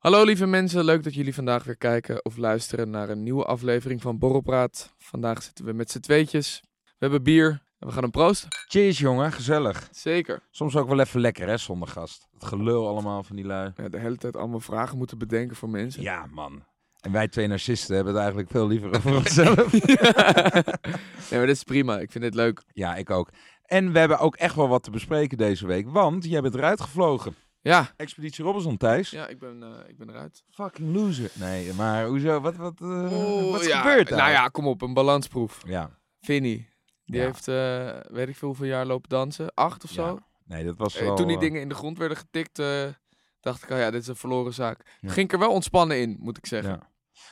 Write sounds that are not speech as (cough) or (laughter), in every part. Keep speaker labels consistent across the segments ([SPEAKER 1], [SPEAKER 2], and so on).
[SPEAKER 1] Hallo lieve mensen, leuk dat jullie vandaag weer kijken of luisteren naar een nieuwe aflevering van Borrelpraat. Vandaag zitten we met z'n tweetjes. We hebben bier en we gaan hem proosten.
[SPEAKER 2] Cheers jongen, gezellig.
[SPEAKER 1] Zeker.
[SPEAKER 2] Soms ook wel even lekker hè, zonder gast. Het gelul allemaal van die lui.
[SPEAKER 1] Ja, de hele tijd allemaal vragen moeten bedenken voor mensen.
[SPEAKER 2] Ja man. En wij twee narcisten hebben het eigenlijk veel liever over onszelf. (laughs)
[SPEAKER 1] nee, maar dit is prima. Ik vind dit leuk.
[SPEAKER 2] ja, ik ook. En we hebben ook echt wel wat te bespreken deze week, want jij bent eruit gevlogen.
[SPEAKER 1] Ja,
[SPEAKER 2] Expeditie Robinson, Thijs.
[SPEAKER 1] ja ik, ben, eh, ik ben eruit.
[SPEAKER 2] Fucking loser. Nee, maar hoezo? Wat, wat,
[SPEAKER 1] Oeh,
[SPEAKER 2] wat is
[SPEAKER 1] ja,
[SPEAKER 2] gebeurd daar?
[SPEAKER 1] Nou ja, kom op, een balansproef.
[SPEAKER 2] Ja.
[SPEAKER 1] Vinnie, die
[SPEAKER 2] Ja.
[SPEAKER 1] heeft, eh, weet ik veel hoeveel jaar lopen dansen. Acht of zo.
[SPEAKER 2] Nee, dat was wel...
[SPEAKER 1] Toen die dingen in de grond werden getikt, dacht ik, oh ja, dit is een verloren zaak. Ging ik er wel ontspannen in, moet ik zeggen.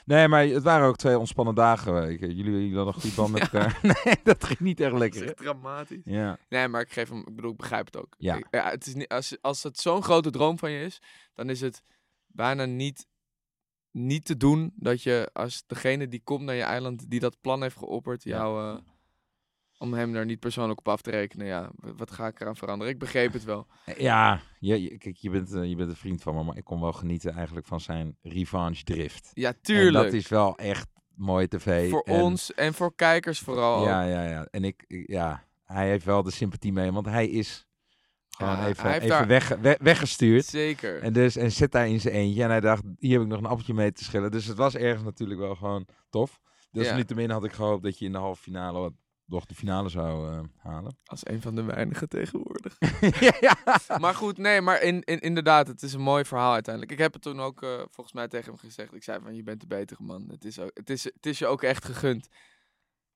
[SPEAKER 2] Ja. Nee, maar het waren ook twee ontspannen dagen. Ik- Jullie, jullie hadden een goede band met (laughs) elkaar. (laughs) Nee, dat ging niet echt
[SPEAKER 1] Dat
[SPEAKER 2] lekker.
[SPEAKER 1] is
[SPEAKER 2] hè?
[SPEAKER 1] echt dramatisch.
[SPEAKER 2] Ja.
[SPEAKER 1] Nee, maar ik geef hem, ik bedoel, ik begrijp het ook.
[SPEAKER 2] Ja.
[SPEAKER 1] Ik- het is niet, als, als het zo'n grote droom van je is, dan is het bijna niet, niet te doen dat je, als degene die komt naar je eiland, die dat plan heeft geopperd,
[SPEAKER 2] Ja.
[SPEAKER 1] jou, eh, om hem daar niet persoonlijk op af te rekenen, ja, wat ga ik eraan veranderen? Ik begreep het wel. (laughs)
[SPEAKER 2] Ja, je, je- kijk, je bent, eh, je bent een vriend van me, maar ik kon wel genieten eigenlijk van zijn revanche drift.
[SPEAKER 1] Ja,
[SPEAKER 2] En
[SPEAKER 1] tuurlijk.
[SPEAKER 2] dat is wel echt mooi tv.
[SPEAKER 1] voor
[SPEAKER 2] En-
[SPEAKER 1] ons en voor kijkers vooral.
[SPEAKER 2] Ja, ja, ja. En ik, ja, hij heeft wel de sympathie mee, want hij is gewoon
[SPEAKER 1] Ja,
[SPEAKER 2] even, even
[SPEAKER 1] daar-
[SPEAKER 2] weg, we- weggestuurd.
[SPEAKER 1] Zeker.
[SPEAKER 2] En, dus, en zit daar in zijn eentje. En hij dacht, hier heb ik nog een appeltje mee te schillen. Dus het was ergens natuurlijk wel gewoon tof. Dus
[SPEAKER 1] Ja.
[SPEAKER 2] niettemin had ik gehoopt dat je in de halve finale, wat, toch de finale zou eh, halen. (laughs)
[SPEAKER 1] Als een van de weinigen tegenwoordig. (laughs)
[SPEAKER 2] ja,
[SPEAKER 1] maar goed, nee, maar in, in, inderdaad, het is een mooi verhaal uiteindelijk. Ik heb het toen ook eh, volgens mij tegen hem gezegd. Ik zei van, je bent de betere man. Het is, ook, het is, het is je ook echt gegund.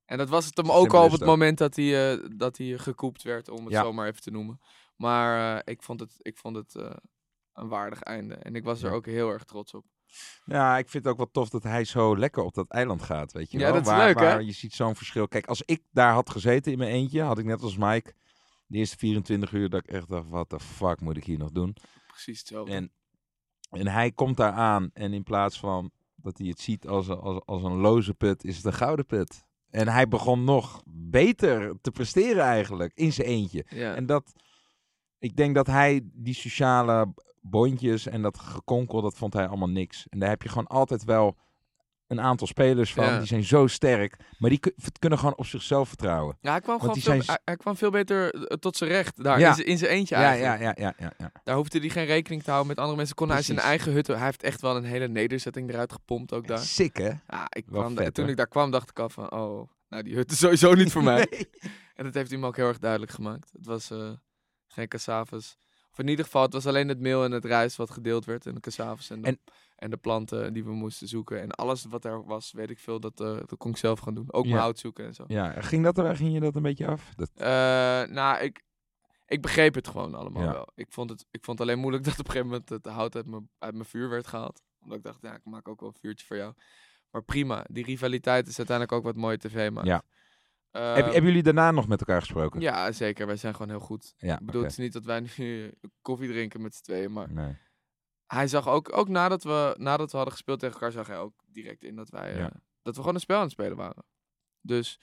[SPEAKER 1] En dat was het hem ook al op het
[SPEAKER 2] ook.
[SPEAKER 1] moment dat hij, eh, dat hij gekoept werd, om het
[SPEAKER 2] Ja.
[SPEAKER 1] zo maar even te noemen. Maar ik vond het, ik vond het een waardig einde. En ik was er ook heel erg trots op.
[SPEAKER 2] Ja, ik vind het ook wel tof dat hij zo lekker op dat eiland gaat, weet je
[SPEAKER 1] Ja,
[SPEAKER 2] wel.
[SPEAKER 1] dat is
[SPEAKER 2] waar,
[SPEAKER 1] leuk, hè?
[SPEAKER 2] waar Je ziet zo'n verschil. Kijk, als ik daar had gezeten in mijn eentje, had ik net als Mike de eerste 24 uur dat ik echt dacht, wat de fuck moet ik hier nog doen?
[SPEAKER 1] Precies hetzelfde.
[SPEAKER 2] En, en hij komt daar aan en in plaats van dat hij het ziet als, een- als, als een loze put, is het een gouden put. En hij begon nog beter te presteren eigenlijk, in zijn eentje.
[SPEAKER 1] ja.
[SPEAKER 2] En dat, ik denk dat hij die sociale bondjes en dat gekonkel, dat vond hij allemaal niks. En daar heb je gewoon altijd wel een aantal spelers van,
[SPEAKER 1] Ja.
[SPEAKER 2] die zijn zo sterk, maar die kun- kunnen gewoon op zichzelf vertrouwen.
[SPEAKER 1] ja, hij kwam, gewoon veel,
[SPEAKER 2] zijn-
[SPEAKER 1] hij, kwam veel beter eh, tot zijn recht daar,
[SPEAKER 2] Ja.
[SPEAKER 1] in zijn- eentje
[SPEAKER 2] Ja,
[SPEAKER 1] eigenlijk.
[SPEAKER 2] ja, ja, ja, ja, ja.
[SPEAKER 1] Daar hoefde hij geen rekening te houden met andere mensen. Kon hij zijn
[SPEAKER 2] Precies.
[SPEAKER 1] eigen hut. Hij heeft echt wel een hele nederzetting eruit gepompt ook daar.
[SPEAKER 2] Sick, hè?
[SPEAKER 1] Ja, ik kwam
[SPEAKER 2] vet,
[SPEAKER 1] toen ik daar kwam, dacht ik al van, oh, nou die hut is sowieso niet voor (laughs) mij.
[SPEAKER 2] Nee.
[SPEAKER 1] En dat heeft hij me ook heel erg duidelijk gemaakt. Het was eh, geen cassavas. Of in ieder geval, het was alleen het meel en het rijst wat gedeeld werd. En de cassavas en de, en,
[SPEAKER 2] En-
[SPEAKER 1] de planten die we moesten zoeken. En alles wat er was, weet ik veel, dat, eh, dat kon ik zelf gaan doen. Ook
[SPEAKER 2] Ja.
[SPEAKER 1] mijn hout zoeken en zo.
[SPEAKER 2] Ja, ging, dat er, ging je dat een beetje af? Dat,
[SPEAKER 1] Eh, nou, ik, ik begreep het gewoon allemaal
[SPEAKER 2] Ja.
[SPEAKER 1] wel. Ik vond, het, ik vond het alleen moeilijk (laughs) dat op een gegeven moment het hout uit mijn, uit mijn vuur werd gehaald. Omdat ik dacht, ja, ik maak ook wel een vuurtje voor jou. Maar prima, die rivaliteit is uiteindelijk ook wat mooie tv maakt.
[SPEAKER 2] Ja. Heb, hebben jullie daarna nog met elkaar gesproken?
[SPEAKER 1] Ja, zeker. Wij zijn gewoon heel goed.
[SPEAKER 2] Ja,
[SPEAKER 1] Ik bedoel, het is niet dat wij nu (laughs) koffie drinken met z'n tweeën. Maar
[SPEAKER 2] Nee.
[SPEAKER 1] hij zag ook, ook nadat, we, nadat we hadden gespeeld tegen elkaar, zag hij ook direct in dat wij, eh, dat we gewoon een spel aan het spelen waren. Dus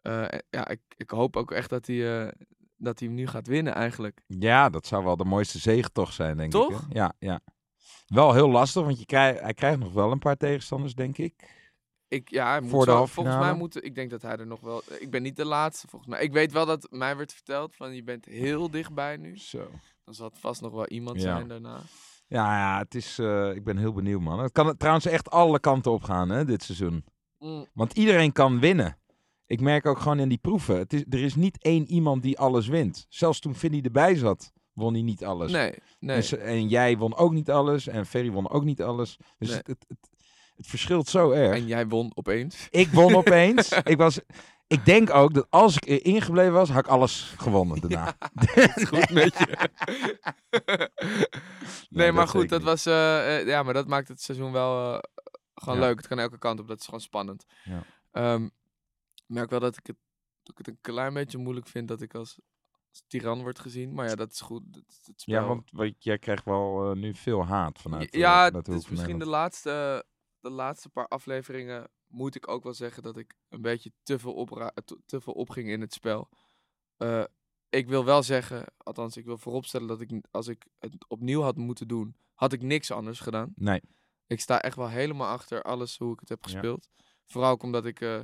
[SPEAKER 1] eh, ja, ik, ik hoop ook echt dat hij, eh, dat hij hem nu gaat winnen eigenlijk.
[SPEAKER 2] Ja, dat zou wel de mooiste zegentocht zijn, denk ik.
[SPEAKER 1] Toch?
[SPEAKER 2] Ja, ja. Wel heel lastig, want je krijgt, hij krijgt nog wel een paar tegenstanders, denk ik.
[SPEAKER 1] Ik, ja, moet
[SPEAKER 2] Voor de
[SPEAKER 1] volgens mij
[SPEAKER 2] finale?
[SPEAKER 1] moet, ik denk dat hij er nog wel, ik ben niet de laatste volgens mij. Ik weet wel dat mij werd verteld van je bent heel dichtbij nu.
[SPEAKER 2] Zo.
[SPEAKER 1] Dan zal het vast nog wel iemand
[SPEAKER 2] Ja.
[SPEAKER 1] zijn daarna.
[SPEAKER 2] Ja, ja het is, eh, ik ben heel benieuwd, man. Het kan trouwens echt alle kanten op gaan, hè, dit seizoen.
[SPEAKER 1] Mm,
[SPEAKER 2] Want iedereen kan winnen. Ik merk ook gewoon in die proeven. Het is, er is niet één iemand die alles wint. Zelfs toen Vinny erbij zat, won hij niet alles.
[SPEAKER 1] Nee, nee.
[SPEAKER 2] Dus, en jij won ook niet alles. En Ferry won ook niet alles. Dus
[SPEAKER 1] Nee.
[SPEAKER 2] het, het, het, het verschilt zo erg.
[SPEAKER 1] En jij won opeens.
[SPEAKER 2] Ik won opeens. (laughs) ik, was, ik denk ook dat als ik erin gebleven was, had ik alles gewonnen daarna. (laughs)
[SPEAKER 1] Goed met je. (laughs) nee,
[SPEAKER 2] Nee,
[SPEAKER 1] maar goed, dat was. eh, eh, ja, maar dat maakt het seizoen wel. eh, gewoon
[SPEAKER 2] Ja.
[SPEAKER 1] leuk. Het kan elke kant op. Dat is gewoon spannend.
[SPEAKER 2] Ja.
[SPEAKER 1] Ehm, ik merk wel dat ik, het, dat ik het een klein beetje moeilijk vind dat ik als, als tiran word gezien. Maar ja, dat is goed. Dat,
[SPEAKER 2] Ja, want wat, jij krijgt wel nu veel haat vanuit.
[SPEAKER 1] ja,
[SPEAKER 2] de
[SPEAKER 1] het is misschien de laatste, de laatste paar afleveringen moet ik ook wel zeggen dat ik een beetje te veel, opra- te, te veel opging in het spel. Eh, ik wil wel zeggen, althans ik wil vooropstellen dat ik als ik het opnieuw had moeten doen, had ik niks anders gedaan.
[SPEAKER 2] Nee,
[SPEAKER 1] Ik sta echt wel helemaal achter alles hoe ik het heb
[SPEAKER 2] Ja.
[SPEAKER 1] gespeeld. Vooral ook omdat ik eh,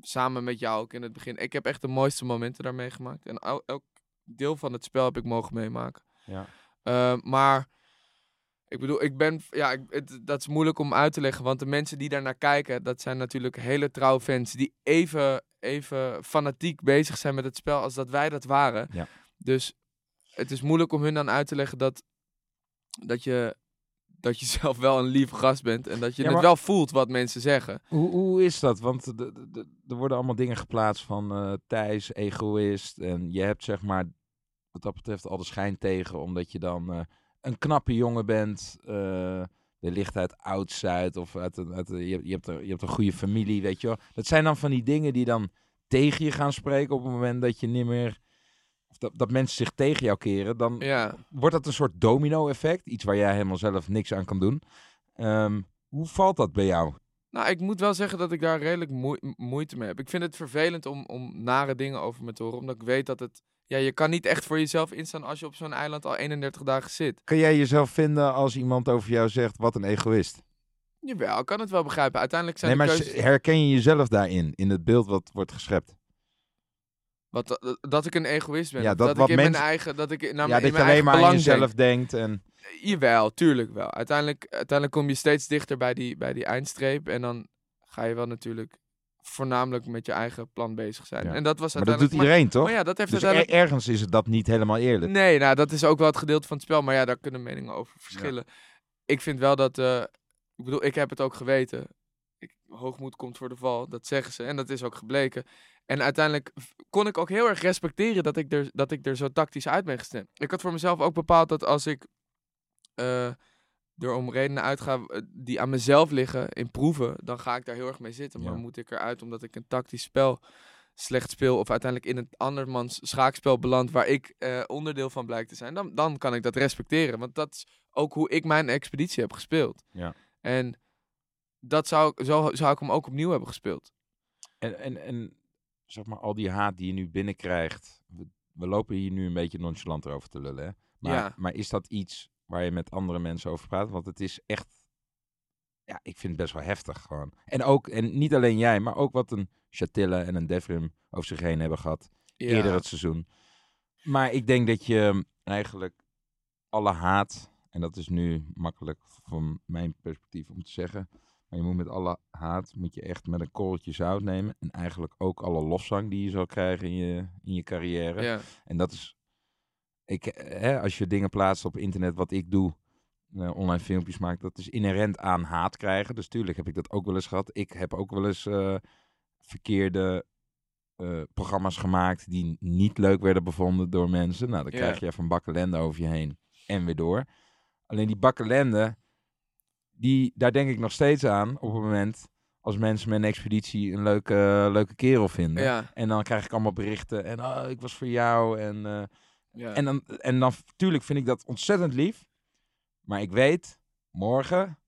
[SPEAKER 1] samen met jou ook in het begin, ik heb echt de mooiste momenten daarmee gemaakt. En el- elk deel van het spel heb ik mogen meemaken.
[SPEAKER 2] ja.
[SPEAKER 1] Uh, maar ik bedoel, ik ben, ja, ik, het, dat is moeilijk om uit te leggen, want de mensen die daar naar kijken, dat zijn natuurlijk hele trouwe fans die even, even fanatiek bezig zijn met het spel als dat wij dat waren.
[SPEAKER 2] Ja.
[SPEAKER 1] Dus het is moeilijk om hun dan uit te leggen dat, dat, je, dat je (laughs) zelf wel een lief gast bent en dat je
[SPEAKER 2] Ja,
[SPEAKER 1] het wel voelt wat mensen zeggen.
[SPEAKER 2] Hoe, hoe is dat? Want er worden allemaal dingen geplaatst van eh Thijs, egoïst. En je hebt zeg maar, wat dat betreft, al de schijn tegen. Omdat je dan eh, een knappe jongen bent. eh wellicht uit Oud-Zuid. Of uit, een- uit, een- je, je, hebt een, je hebt een goede familie, weet je wel. Dat zijn dan van die dingen die dan tegen je gaan spreken. Op het moment dat je niet meer... Of dat, dat mensen zich tegen jou keren. Dan
[SPEAKER 1] Ja,
[SPEAKER 2] wordt dat een soort domino-effect. Iets waar jij helemaal zelf niks aan kan doen. Ehm, hoe valt dat bij jou?
[SPEAKER 1] Nou, ik moet wel zeggen dat ik daar redelijk moeite mee heb. Ik vind het vervelend om, om nare dingen over me te horen, omdat ik weet dat het... Ja, je kan niet echt voor jezelf instaan als je op zo'n eiland al 31 dagen zit.
[SPEAKER 2] Kan jij jezelf vinden als iemand over jou zegt, wat een egoïst?
[SPEAKER 1] Jawel, ik kan het wel begrijpen. Uiteindelijk zijn
[SPEAKER 2] Nee, maar
[SPEAKER 1] keuzes...
[SPEAKER 2] herken je jezelf daarin, in het beeld wat wordt geschept?
[SPEAKER 1] Wat, dat, dat ik een egoïst ben.
[SPEAKER 2] Ja, dat
[SPEAKER 1] dat,
[SPEAKER 2] wat
[SPEAKER 1] ik in
[SPEAKER 2] mensen-
[SPEAKER 1] mijn eigen... Dat ik naar
[SPEAKER 2] ja,
[SPEAKER 1] mijn,
[SPEAKER 2] dat je alleen maar aan jezelf
[SPEAKER 1] denk.
[SPEAKER 2] denkt en...
[SPEAKER 1] Jawel, tuurlijk wel. Uiteindelijk, uiteindelijk kom je steeds dichter bij die, bij die eindstreep. En dan ga je wel natuurlijk voornamelijk met je eigen plan bezig zijn.
[SPEAKER 2] Ja.
[SPEAKER 1] En dat was
[SPEAKER 2] Maar dat doet iedereen, toch?
[SPEAKER 1] Maar ja, dat heeft
[SPEAKER 2] dus
[SPEAKER 1] uiteindelijk...
[SPEAKER 2] er- ergens is het dat niet helemaal eerlijk.
[SPEAKER 1] Nee, nou, dat is ook wel het gedeelte van het spel. Maar ja, daar kunnen meningen over verschillen. Ik vind wel dat... eh, ik bedoel, ik heb het ook geweten. Ik, hoogmoed komt voor de val, dat zeggen ze. En dat is ook gebleken. En uiteindelijk kon ik ook heel erg respecteren dat ik er, dat ik er zo tactisch uit ben gestemd. Ik had voor mezelf ook bepaald dat als ik eh, er om redenen uitga eh, die aan mezelf liggen in proeven, dan ga ik daar heel erg mee zitten. Maar
[SPEAKER 2] Ja.
[SPEAKER 1] moet ik eruit omdat ik een tactisch spel slecht speel of uiteindelijk in een andermans schaakspel beland waar ik eh, onderdeel van blijkt te zijn, dan, dan kan ik dat respecteren. Want dat is ook hoe ik mijn expeditie heb gespeeld.
[SPEAKER 2] Ja.
[SPEAKER 1] En dat zou, ik- zo zou ik hem ook opnieuw hebben gespeeld.
[SPEAKER 2] En, en, en zeg maar, al die haat die je nu binnenkrijgt. We, we lopen hier nu een beetje nonchalant over te lullen, hè? Maar,
[SPEAKER 1] Ja.
[SPEAKER 2] maar is dat iets waar je met andere mensen over praat? Want het is echt... Ja, ik vind het best wel heftig gewoon. En ook, en niet alleen jij, maar ook wat een Chatilla en een Devrim over zich heen hebben gehad. eerder het seizoen. Maar ik denk dat je eigenlijk alle haat, en dat is nu makkelijk van mijn perspectief om te zeggen, maar je moet met alle haat, moet je echt met een korreltje zout nemen. En eigenlijk ook alle lofzang die je zal krijgen in je, in je carrière.
[SPEAKER 1] Ja.
[SPEAKER 2] En dat is, ik, eh, hè, als je dingen plaatst op internet, wat ik doe, eh, online filmpjes maak, dat is inherent aan haat krijgen. Dus tuurlijk heb ik dat ook wel eens gehad. Ik heb ook wel eens eh, verkeerde programma's gemaakt die niet leuk werden bevonden door mensen. Nou, dan krijg je even een bakkelende over je heen en weer door. Alleen die bakkelende, die, daar denk ik nog steeds aan op het moment als mensen met een expeditie een leuke, leuke kerel vinden.
[SPEAKER 1] Ja.
[SPEAKER 2] En dan krijg ik allemaal berichten en oh, ik was voor jou en...
[SPEAKER 1] Ja.
[SPEAKER 2] en dan, en dan, tuurlijk vind ik dat ontzettend lief. Maar ik weet, morgen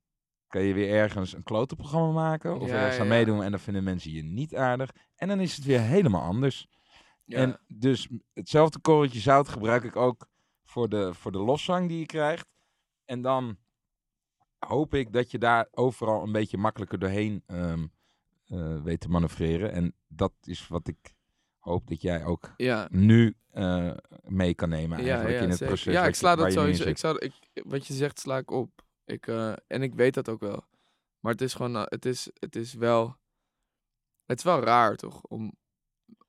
[SPEAKER 2] kan je weer ergens een klote programma maken. Of
[SPEAKER 1] Ja,
[SPEAKER 2] ergens aan
[SPEAKER 1] ja.
[SPEAKER 2] meedoen en dan vinden mensen je niet aardig. En dan is het weer helemaal anders.
[SPEAKER 1] ja.
[SPEAKER 2] En dus hetzelfde korreltje zout gebruik ik ook voor de, voor de loszang die je krijgt. En dan hoop ik dat je daar overal een beetje makkelijker doorheen ehm, eh, weet te manoeuvreren. En dat is wat ik hoop dat jij ook
[SPEAKER 1] ja.
[SPEAKER 2] nu eh, mee kan nemen
[SPEAKER 1] Ja,
[SPEAKER 2] eigenlijk
[SPEAKER 1] ja,
[SPEAKER 2] in het
[SPEAKER 1] zeker.
[SPEAKER 2] proces.
[SPEAKER 1] Ja, ik sla dat sowieso. Ik zou, ik, wat je zegt, sla ik op. Ik, eh, en ik weet dat ook wel. Maar het is gewoon, eh, het is, het is wel, het is wel raar toch? Om,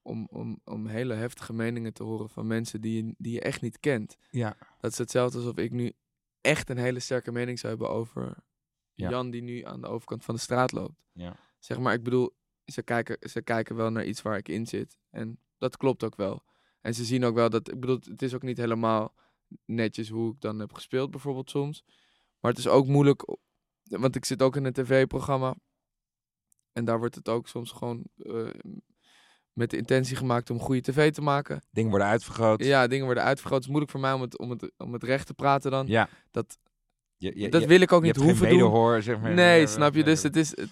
[SPEAKER 1] om, om, om hele heftige meningen te horen van mensen die je, die je echt niet kent.
[SPEAKER 2] Ja,
[SPEAKER 1] Dat is hetzelfde alsof ik nu echt een hele sterke mening zou hebben over
[SPEAKER 2] Ja.
[SPEAKER 1] Jan die nu aan de overkant van de straat loopt.
[SPEAKER 2] ja.
[SPEAKER 1] Zeg maar, ik bedoel, ze kijken, ze kijken wel naar iets waar ik in zit. En dat klopt ook wel. En ze zien ook wel dat, ik bedoel, het is ook niet helemaal netjes hoe ik dan heb gespeeld bijvoorbeeld soms. Maar het is ook moeilijk want ik zit ook in een tv-programma. En daar wordt het ook soms gewoon eh, met de intentie gemaakt om goede tv te maken.
[SPEAKER 2] Dingen worden uitvergroot.
[SPEAKER 1] Ja, dingen worden uitvergroot. Het is moeilijk voor mij om het, om het, om het recht te praten dan.
[SPEAKER 2] Ja.
[SPEAKER 1] Dat,
[SPEAKER 2] Je, je,
[SPEAKER 1] dat wil ik ook niet hoeven doen.
[SPEAKER 2] medehoor, zeg maar.
[SPEAKER 1] Nee,
[SPEAKER 2] Eh,
[SPEAKER 1] snap je? Dus het is. Het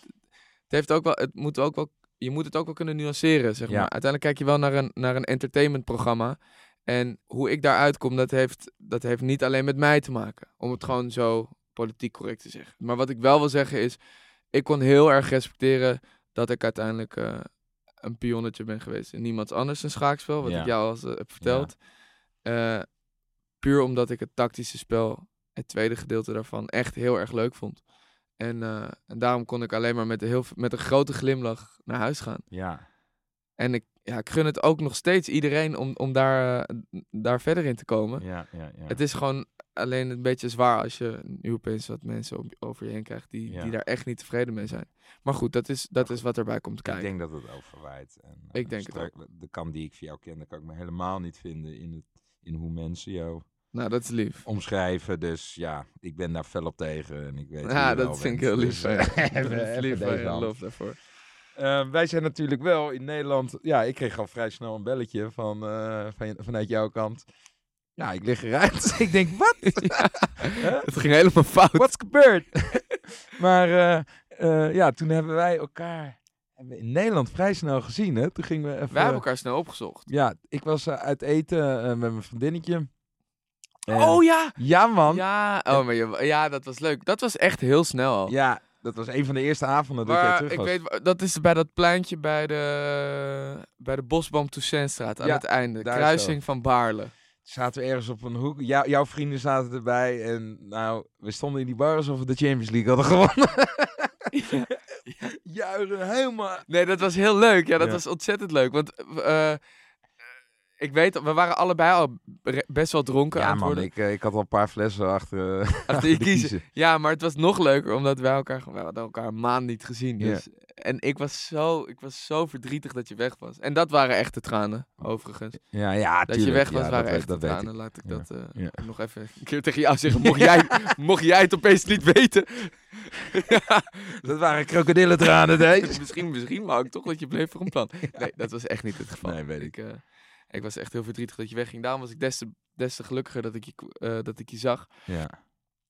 [SPEAKER 1] heeft ook wel. Het moet ook wel. Je moet het ook wel kunnen nuanceren, zeg
[SPEAKER 2] Ja.
[SPEAKER 1] maar. Uiteindelijk kijk je wel naar een, naar een entertainmentprogramma. En hoe ik daaruit kom, dat heeft, dat heeft niet alleen met mij te maken. Om het gewoon zo politiek correct te zeggen. Maar wat ik wel wil zeggen is, ik kon heel erg respecteren dat ik uiteindelijk eh, een pionnetje ben geweest in niemands anders een schaakspel. Wat
[SPEAKER 2] Ja.
[SPEAKER 1] ik jou al heb verteld. Eh, puur omdat ik het tactische spel, het tweede gedeelte daarvan, echt heel erg leuk vond. En, eh, en daarom kon ik alleen maar met een, heel, met een grote glimlach naar huis gaan.
[SPEAKER 2] Ja.
[SPEAKER 1] En ik, ja, ik gun het ook nog steeds iedereen om, om daar, eh, daar verder in te komen.
[SPEAKER 2] Ja, ja, ja.
[SPEAKER 1] Het is gewoon alleen een beetje zwaar als je nu opeens wat mensen over je heen krijgt die,
[SPEAKER 2] Ja.
[SPEAKER 1] die daar echt niet tevreden mee zijn. Maar goed, dat is, dat is wat erbij komt
[SPEAKER 2] Ik
[SPEAKER 1] kijken.
[SPEAKER 2] denk dat het overwaait. En,
[SPEAKER 1] Ik
[SPEAKER 2] eh,
[SPEAKER 1] denk het
[SPEAKER 2] strak- De kant die ik van jou ken, kan ik me helemaal niet vinden in, het, in hoe mensen jou
[SPEAKER 1] Nou, dat is lief.
[SPEAKER 2] omschrijven. Dus ja, ik ben daar fel op tegen. En ik weet
[SPEAKER 1] Ja, dat vind ik heel lief.
[SPEAKER 2] Dus, eh, (laughs) (laughs)
[SPEAKER 1] Dat
[SPEAKER 2] even-
[SPEAKER 1] lief. Lof daarvoor.
[SPEAKER 2] Eh, wij zijn natuurlijk wel in Nederland. Ja, ik kreeg al vrij snel een belletje van, eh, van, vanuit jouw kant. Ja, ik lig eruit. (laughs) ik denk, wat?
[SPEAKER 1] Het ging helemaal fout.
[SPEAKER 2] What's gebeurd? maar eh, ja, toen hebben wij elkaar hebben in Nederland vrij snel gezien. Hè? Toen gingen we even.
[SPEAKER 1] Wij hebben elkaar snel opgezocht.
[SPEAKER 2] Ja, ik was uit eten met mijn vriendinnetje.
[SPEAKER 1] Oh ja!
[SPEAKER 2] Ja, man.
[SPEAKER 1] Ja, oh, maar je, ja, dat was leuk. Dat was echt heel snel al.
[SPEAKER 2] Ja, dat was een van de eerste avonden dat jij terug
[SPEAKER 1] ik
[SPEAKER 2] was.
[SPEAKER 1] weet, dat is bij dat pleintje bij de, bij de Bosboom Toussaintstraat aan
[SPEAKER 2] Ja,
[SPEAKER 1] het einde.
[SPEAKER 2] daar
[SPEAKER 1] Kruising van Baarle.
[SPEAKER 2] Zaten we ergens op een hoek. Jou- jouw vrienden zaten erbij. En nou, we stonden in die bar alsof we de Champions League hadden gewonnen. (laughs) (laughs) Juichen helemaal.
[SPEAKER 1] Nee, dat was heel leuk. Ja, dat
[SPEAKER 2] Ja.
[SPEAKER 1] was ontzettend leuk. Want eh, eh, ik weet, we waren allebei al be- best wel dronken aan
[SPEAKER 2] Ja,
[SPEAKER 1] het
[SPEAKER 2] man,
[SPEAKER 1] worden.
[SPEAKER 2] ik, eh, ik had al een paar flessen achter, eh,
[SPEAKER 1] Achter je (laughs) kiezen. Ja, maar het was nog leuker omdat wij elkaar, we hadden elkaar een maand niet gezien. Dus, En ik was, zo, ik was zo verdrietig dat je weg was. En dat waren echte tranen, overigens.
[SPEAKER 2] Ja, ja,
[SPEAKER 1] Dat je weg was,
[SPEAKER 2] ja,
[SPEAKER 1] waren
[SPEAKER 2] dat,
[SPEAKER 1] echte
[SPEAKER 2] ik.
[SPEAKER 1] tranen. Laat ik
[SPEAKER 2] Ja.
[SPEAKER 1] dat eh,
[SPEAKER 2] Ja.
[SPEAKER 1] nog even een keer tegen jou zeggen. Mocht (laughs) jij, mocht jij het opeens niet weten. (laughs)
[SPEAKER 2] Dat waren krokodillentranen, nee.
[SPEAKER 1] misschien, misschien wou ik toch dat je bleef voor een plan. Nee, dat was echt niet het geval.
[SPEAKER 2] Nee, weet ik.
[SPEAKER 1] Ik, ik was echt heel verdrietig dat je wegging. Daarom was ik des te, des te gelukkiger dat ik, je, eh, dat ik je zag.
[SPEAKER 2] Ja,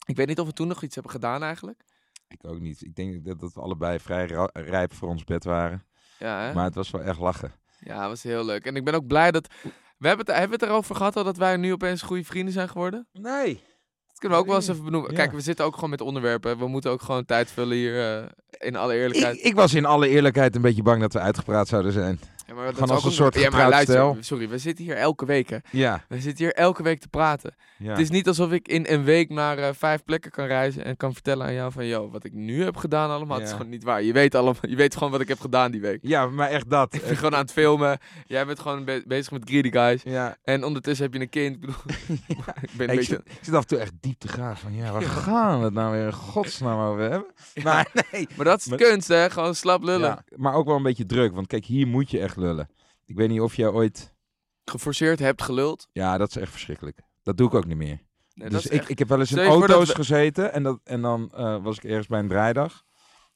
[SPEAKER 1] Ik weet niet of we toen nog iets hebben gedaan eigenlijk.
[SPEAKER 2] ik ook niet. Ik denk dat, dat we allebei vrij rijp voor ons bed waren.
[SPEAKER 1] Ja, hè?
[SPEAKER 2] Maar het was wel echt lachen.
[SPEAKER 1] Ja, was heel leuk. En ik ben ook blij dat... We hebben het, hebben het erover gehad al dat wij nu opeens goede vrienden zijn geworden?
[SPEAKER 2] Nee.
[SPEAKER 1] Dat kunnen we ook wel eens even benoemen.
[SPEAKER 2] Ja.
[SPEAKER 1] Kijk, we zitten ook gewoon met onderwerpen. We moeten ook gewoon tijd vullen hier, eh, in alle eerlijkheid.
[SPEAKER 2] Ik, ik was in alle eerlijkheid een beetje bang dat we uitgepraat zouden zijn.
[SPEAKER 1] Ja, maar dat
[SPEAKER 2] gewoon
[SPEAKER 1] is
[SPEAKER 2] als
[SPEAKER 1] ook
[SPEAKER 2] een soort
[SPEAKER 1] Ja, maar luister, sorry, we zitten hier elke week, hè.
[SPEAKER 2] Ja.
[SPEAKER 1] We zitten hier elke week te praten.
[SPEAKER 2] ja.
[SPEAKER 1] Het is niet alsof ik in een week naar eh, vijf plekken kan reizen en kan vertellen aan jou van, yo, wat ik nu heb gedaan allemaal, het is gewoon niet waar. Je weet, allemaal, je weet gewoon wat ik heb gedaan die week.
[SPEAKER 2] ja, maar echt dat. (laughs)
[SPEAKER 1] Ik ben gewoon aan het filmen. Jij bent gewoon be- bezig met Greedy Guys.
[SPEAKER 2] Ja.
[SPEAKER 1] En ondertussen heb je een kind. (laughs) Ik bedoel, (laughs) ik ben een
[SPEAKER 2] Ik,
[SPEAKER 1] beetje...
[SPEAKER 2] zit, ik zit af en toe echt diep te gaan van, ja, waar gaan we het nou weer in godsnaam over hebben? Maar nee.
[SPEAKER 1] Maar dat is
[SPEAKER 2] Maar-
[SPEAKER 1] kunst, hè? Gewoon slap lullen.
[SPEAKER 2] Maar ook wel een beetje druk, want kijk, hier moet je echt lullen. Ik weet niet of jij ooit...
[SPEAKER 1] Geforceerd hebt geluld.
[SPEAKER 2] Ja, dat is echt verschrikkelijk. Dat doe ik ook niet meer.
[SPEAKER 1] Nee,
[SPEAKER 2] dus ik,
[SPEAKER 1] echt-
[SPEAKER 2] ik heb wel eens in auto's
[SPEAKER 1] we-
[SPEAKER 2] gezeten en, dat, en dan eh, was ik ergens bij een draaidag.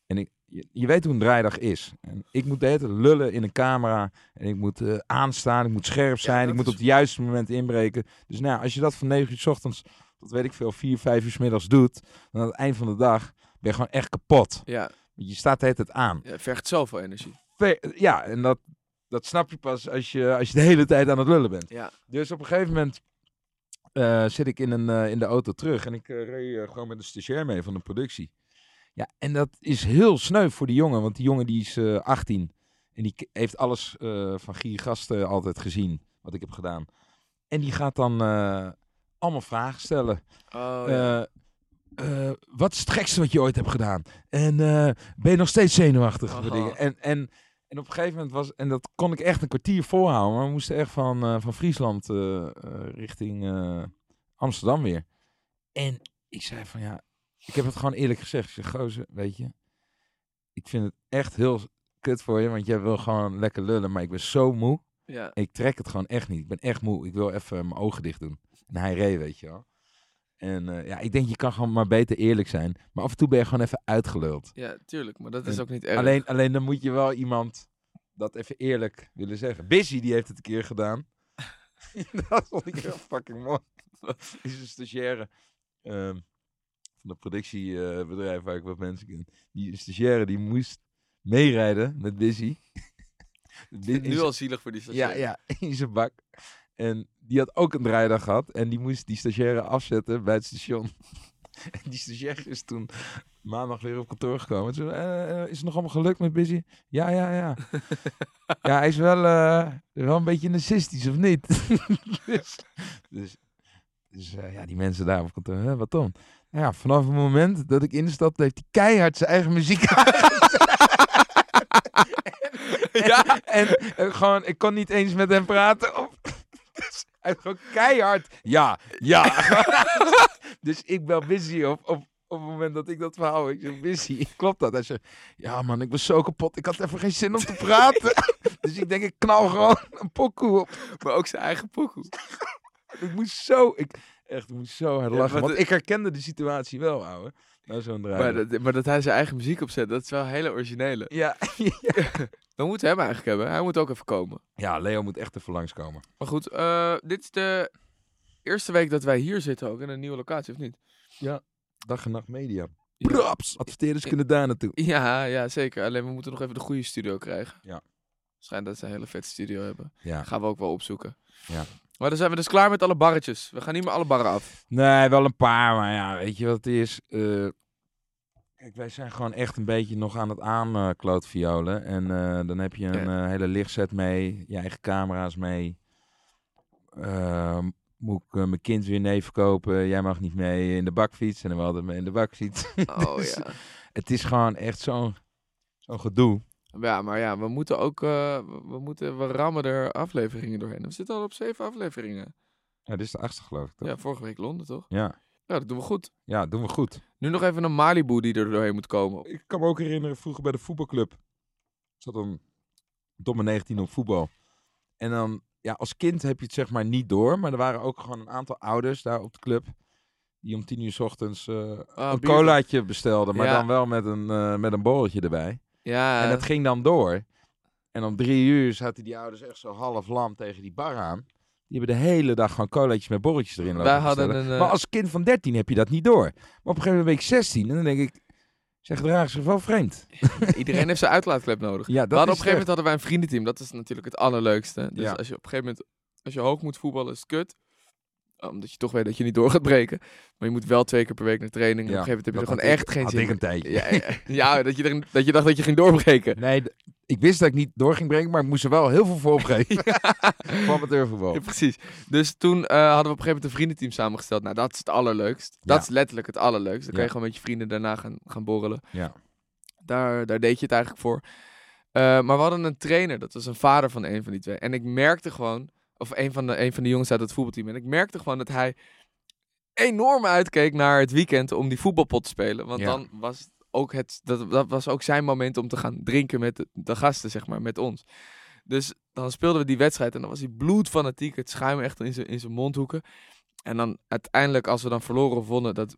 [SPEAKER 2] En ik, je, je weet hoe een draaidag is. En ik moet de hele tijd lullen in een camera. En ik moet eh, aanstaan, ik moet scherp zijn, ik moet op het juiste moment inbreken. Dus nou, als je dat van 9 uur 's ochtends tot weet ik veel, 4, 5 uur 's middags doet, dan aan het eind van de dag ben je gewoon echt kapot.
[SPEAKER 1] Ja,
[SPEAKER 2] je staat de hele tijd aan.
[SPEAKER 1] ja, het vergt zoveel energie.
[SPEAKER 2] Ja, en dat, dat snap je pas als je, als je de hele tijd aan het lullen bent.
[SPEAKER 1] Ja.
[SPEAKER 2] Dus op een gegeven moment eh, zit ik in, een, eh, in de auto terug en ik eh, reed gewoon met een stagiair mee van de productie. Ja, en dat is heel sneu voor die jongen, want die jongen die is eh 18 en die heeft alles van Gier Gasten altijd gezien, wat ik heb gedaan. En die gaat dan allemaal vragen stellen.
[SPEAKER 1] Oh,
[SPEAKER 2] eh, wat is het gekste wat je ooit hebt gedaan? En ben je nog steeds zenuwachtig voor
[SPEAKER 1] Oh.
[SPEAKER 2] dingen? En, en, en op een gegeven moment was, en dat kon ik echt een kwartier volhouden, maar we moesten echt van, eh, van Friesland eh, eh, richting Amsterdam weer. En ik zei van ja, ik heb het gewoon eerlijk gezegd. Ik zeg, gozer, weet je, ik vind het echt heel kut voor je, want jij wil gewoon lekker lullen, maar ik ben zo moe.
[SPEAKER 1] ja.
[SPEAKER 2] Ik trek het gewoon echt niet. Ik ben echt moe. Ik wil even mijn ogen dicht doen. En hij reed, weet je wel. En eh, ja, ik denk je kan gewoon maar beter eerlijk zijn. Maar af en toe ben je gewoon even uitgeluld.
[SPEAKER 1] Ja, tuurlijk. Maar dat is ook niet erg.
[SPEAKER 2] Alleen, alleen dan moet je wel iemand dat even eerlijk willen zeggen. Busy die heeft het een keer gedaan. (laughs) dat vond ik heel fucking mooi. (laughs) is een stagiaire ehm, van een productiebedrijf waar ik wat mensen ken. Die stagiaire die moest meerijden met Busy. (laughs)
[SPEAKER 1] Het nu al zielig voor die
[SPEAKER 2] Ja,
[SPEAKER 1] stagiair.
[SPEAKER 2] ja, in zijn bak. En die had ook een draaidag gehad. En die moest die stagiaire afzetten bij het station. (laughs) en die stagiaire is toen maandag weer op kantoor gekomen. Toen, eh, eh, is het nog allemaal gelukt met Busy? Ja, ja, ja. (laughs) ja, hij is wel, eh, wel een beetje narcistisch, of niet? (laughs) dus dus, dus ja, die mensen daar op kantoor, hè, wat dan? Nou ja, vanaf het moment dat ik instapte, heeft hij keihard zijn eigen muziek
[SPEAKER 1] Ja.
[SPEAKER 2] En gewoon, ik kon niet eens met hem praten. Hij gewoon keihard. Ja, ja. (laughs) dus ik bel Busy op, op, op het moment dat ik dat verhaal. Ik zeg, Busy, klopt dat? Hij zegt, ja man, ik was zo kapot. Ik had even geen zin om te (laughs) praten. dus ik denk, ik knal gewoon een pokoe op.
[SPEAKER 1] Maar ook zijn eigen pokoe.
[SPEAKER 2] Ik moest zo, ik, echt, ik moest zo hard lachen. want
[SPEAKER 1] de-
[SPEAKER 2] ik herkende de situatie wel, ouwe. Nou, zo'n draai.
[SPEAKER 1] Maar dat, maar dat hij zijn eigen muziek opzet, dat is wel hele originele.
[SPEAKER 2] Ja, (laughs)
[SPEAKER 1] We (laughs) moeten hem eigenlijk hebben. Hij moet ook even komen.
[SPEAKER 2] ja, Leo moet echt even langskomen.
[SPEAKER 1] Maar goed, eh, dit is de eerste week dat wij hier zitten ook. In een nieuwe locatie, of niet?
[SPEAKER 2] Dag en nacht media.
[SPEAKER 1] Ja.
[SPEAKER 2] Props! Adverteerders kunnen daar naartoe.
[SPEAKER 1] Ja, ja, zeker. Alleen we moeten nog even de goede studio krijgen.
[SPEAKER 2] Ja.
[SPEAKER 1] Schijnt dat ze een hele vette studio hebben.
[SPEAKER 2] Ja.
[SPEAKER 1] Gaan we ook wel opzoeken.
[SPEAKER 2] Ja.
[SPEAKER 1] Maar dan zijn we dus klaar met alle barretjes. We gaan niet meer alle barren af.
[SPEAKER 2] Nee, wel een paar, maar ja, weet je wat het is? Eh, kijk, wij zijn gewoon echt een beetje nog aan het aankloot violen. En eh, dan heb je een eh, hele lichtset mee, je eigen camera's mee. Ehm, moet ik mijn kind weer nee verkopen? Jij mag niet mee in de bakfiets. En dan hadden we in de bakfiets.
[SPEAKER 1] Oh (laughs)
[SPEAKER 2] Dus,
[SPEAKER 1] ja.
[SPEAKER 2] het is gewoon echt zo'n zo'n gedoe.
[SPEAKER 1] Ja, maar ja, we moeten ook, eh, we- moeten, we rammen er afleveringen doorheen. We zitten al op zeven afleveringen.
[SPEAKER 2] Ja, dit is de achtste geloof ik toch?
[SPEAKER 1] Ja, vorige week Londen toch?
[SPEAKER 2] Ja.
[SPEAKER 1] Ja, dat doen we goed.
[SPEAKER 2] ja, doen we goed.
[SPEAKER 1] Nu nog even een Malibu die er doorheen moet komen.
[SPEAKER 2] Ik kan me ook herinneren, vroeger bij de voetbalclub. Zat dan tot mijn 19 op voetbal. En dan, ja, als kind heb je het zeg maar niet door. Maar er waren ook gewoon een aantal ouders daar op de club. Die om tien uur 's ochtends eh,
[SPEAKER 1] Ah,
[SPEAKER 2] een
[SPEAKER 1] bier-
[SPEAKER 2] colaatje bestelden. Maar
[SPEAKER 1] Ja.
[SPEAKER 2] dan wel met een, eh, met een borreltje erbij.
[SPEAKER 1] Ja,
[SPEAKER 2] En dat ging dan door. En om drie uur zaten die ouders echt zo half lam tegen die bar aan. Die hebben de hele dag gewoon colaatjes met borreltjes erin lopen
[SPEAKER 1] Wij hadden
[SPEAKER 2] bestellen.
[SPEAKER 1] een, eh,
[SPEAKER 2] Maar als kind van 13 heb je dat niet door. Maar op een gegeven moment ben ik 16 en dan denk ik... Zeg, gedragen zich wel vreemd. (laughs)
[SPEAKER 1] iedereen heeft zijn uitlaatklep nodig.
[SPEAKER 2] Ja, dat
[SPEAKER 1] op een gegeven moment hadden wij een vriendenteam. Dat is natuurlijk het allerleukste. Dus
[SPEAKER 2] Ja.
[SPEAKER 1] als je op een gegeven moment, als je hoog moet voetballen, is het kut. Omdat je toch weet dat je niet door gaat breken. Maar je moet wel twee keer per week naar training. En
[SPEAKER 2] Ja,
[SPEAKER 1] op een gegeven moment heb je er gewoon echt geen zin
[SPEAKER 2] ik een
[SPEAKER 1] in.
[SPEAKER 2] tijdje.
[SPEAKER 1] Ja, ja, ja, dat, je er, dat je dacht dat je ging doorbreken.
[SPEAKER 2] Nee, ik wist dat ik niet door ging breken, maar ik moest er wel heel veel voor opgeven. (laughs) Voor amateurvoetbal.
[SPEAKER 1] Ja, precies. Dus toen eh, hadden we op een gegeven moment een vriendenteam samengesteld. Nou, dat is het allerleukst. Dat is letterlijk het allerleukst. Dan kan je gewoon met je vrienden daarna gaan, gaan borrelen.
[SPEAKER 2] Ja.
[SPEAKER 1] Daar, daar deed je het eigenlijk voor. Eh, maar we hadden een trainer. Dat was een vader van een van die twee. En ik merkte gewoon... Of een van de, een van de jongens uit het voetbalteam. En ik merkte gewoon dat hij enorm uitkeek naar het weekend om die voetbalpot te spelen. Want
[SPEAKER 2] Ja.
[SPEAKER 1] dan was het ook het... Dat, dat was ook zijn moment om te gaan drinken met de, de gasten, zeg maar. Met ons. Dus dan speelden we die wedstrijd en dan was hij bloedfanatiek. Het schuim echt in zijn, in zijn mondhoeken. En dan uiteindelijk, als we dan verloren of wonnen, dat,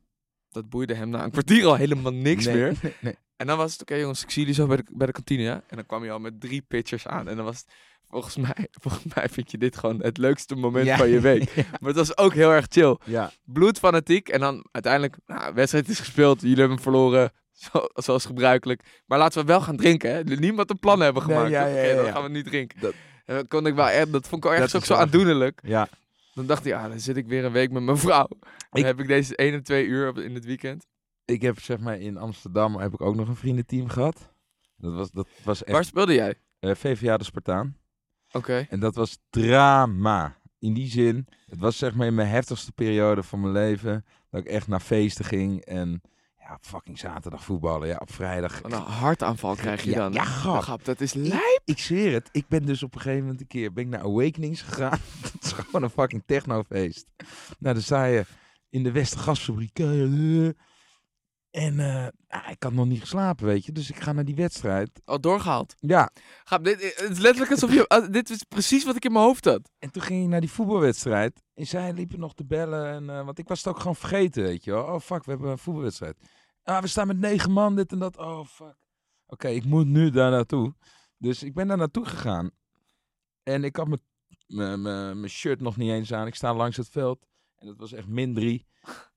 [SPEAKER 1] dat boeide hem na een kwartier al helemaal niks
[SPEAKER 2] Nee,
[SPEAKER 1] meer.
[SPEAKER 2] nee, (laughs) nee.
[SPEAKER 1] En dan was het, oké jongens, ik zie jullie zo bij de, bij de kantine, ja? En dan kwam hij al met drie pitchers aan. En dan was het, volgens mij, (laughs) volgens mij vind je dit gewoon het leukste moment
[SPEAKER 2] Ja.
[SPEAKER 1] van je week. (laughs) Maar het was ook heel erg chill.
[SPEAKER 2] Ja,
[SPEAKER 1] Bloedfanatiek. En dan uiteindelijk, nou, wedstrijd is gespeeld. Jullie hebben hem verloren, zo, zoals gebruikelijk. Maar laten we wel gaan drinken, hè? Niemand een plan hebben gemaakt.
[SPEAKER 2] ja,
[SPEAKER 1] dan gaan we niet drinken.
[SPEAKER 2] Dat-
[SPEAKER 1] kon ik wel, echt- dat vond ik wel
[SPEAKER 2] Dat
[SPEAKER 1] ook zo aandoenlijk.
[SPEAKER 2] ja.
[SPEAKER 1] Dan dacht ik, ja, dan zit ik weer een week met mijn vrouw. Dan
[SPEAKER 2] Ik-
[SPEAKER 1] heb ik deze 1 en 2 uur op- in het weekend.
[SPEAKER 2] Ik heb zeg maar in Amsterdam heb ik ook nog een vriendenteam gehad. Dat was, dat was echt
[SPEAKER 1] Waar speelde jij?
[SPEAKER 2] eh, VVA de Spartaan.
[SPEAKER 1] Oké.
[SPEAKER 2] En dat was drama. In die zin, het was zeg maar in mijn heftigste periode van mijn leven. Dat ik echt naar feesten ging. En ja, fucking zaterdag voetballen. Ja, op vrijdag.
[SPEAKER 1] Een hartaanval krijg je
[SPEAKER 2] Ja,
[SPEAKER 1] dan.
[SPEAKER 2] ja, grap.
[SPEAKER 1] Grap, dat is lijp.
[SPEAKER 2] Ik zweer het. Ik ben dus op een gegeven moment een keer ben ik naar Awakenings gegaan. (laughs) dat is gewoon een fucking technofeest. Nou, dan sta je in de Westergasfabriek. Eh, En eh, ja, ik had nog niet geslapen, weet je. Dus ik ga naar die wedstrijd.
[SPEAKER 1] Al doorgehaald.
[SPEAKER 2] Ja,
[SPEAKER 1] Gaap, dit, het is letterlijk alsof je... ah, dit is precies wat ik in mijn hoofd had.
[SPEAKER 2] En toen ging ik naar die voetbalwedstrijd. En zij liepen nog te bellen. En, eh, want ik was het ook gewoon vergeten, weet je wel. Oh, fuck, we hebben een voetbalwedstrijd. Ah, we staan met negen man, dit en dat. Oh, fuck. Oké, ik moet nu daar naartoe. Dus ik ben daar naartoe gegaan. En ik had mijn- mijn mijn- mijn shirt nog niet eens aan. Ik sta langs het veld. En dat was echt min drie.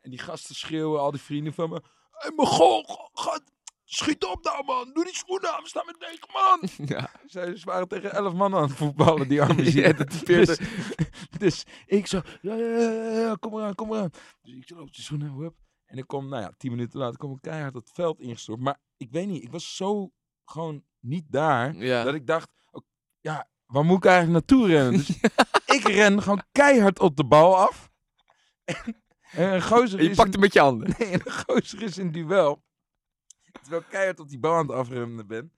[SPEAKER 2] En die gasten schreeuwen, al die vrienden van me. Hey, mijn goal, ga- schiet op nou, man. Doe die schoenen aan, we staan met negen man. (laughs)
[SPEAKER 1] Ja.
[SPEAKER 2] Zij ze waren tegen elf man aan het voetballen, die (laughs) arme zielen.
[SPEAKER 1] Ja,
[SPEAKER 2] dus, (laughs) dus ik zo, ja, ja, ja, kom eraan, kom eraan. Dus ik zo op de schoenen, hup. En ik kom, nou ja, tien minuten later kom ik keihard het veld ingestort. Maar ik weet niet, ik was zo gewoon niet daar,
[SPEAKER 1] Ja.
[SPEAKER 2] dat ik dacht, ja, waar moet ik eigenlijk naartoe rennen? Dus ik ren gewoon keihard op de bal af. En, en een gozer
[SPEAKER 1] En je
[SPEAKER 2] is
[SPEAKER 1] pakt hem met je handen. (laughs)
[SPEAKER 2] Nee, en een gozer is in duel. Terwijl ik keihard op die bal aan het afremmen ben.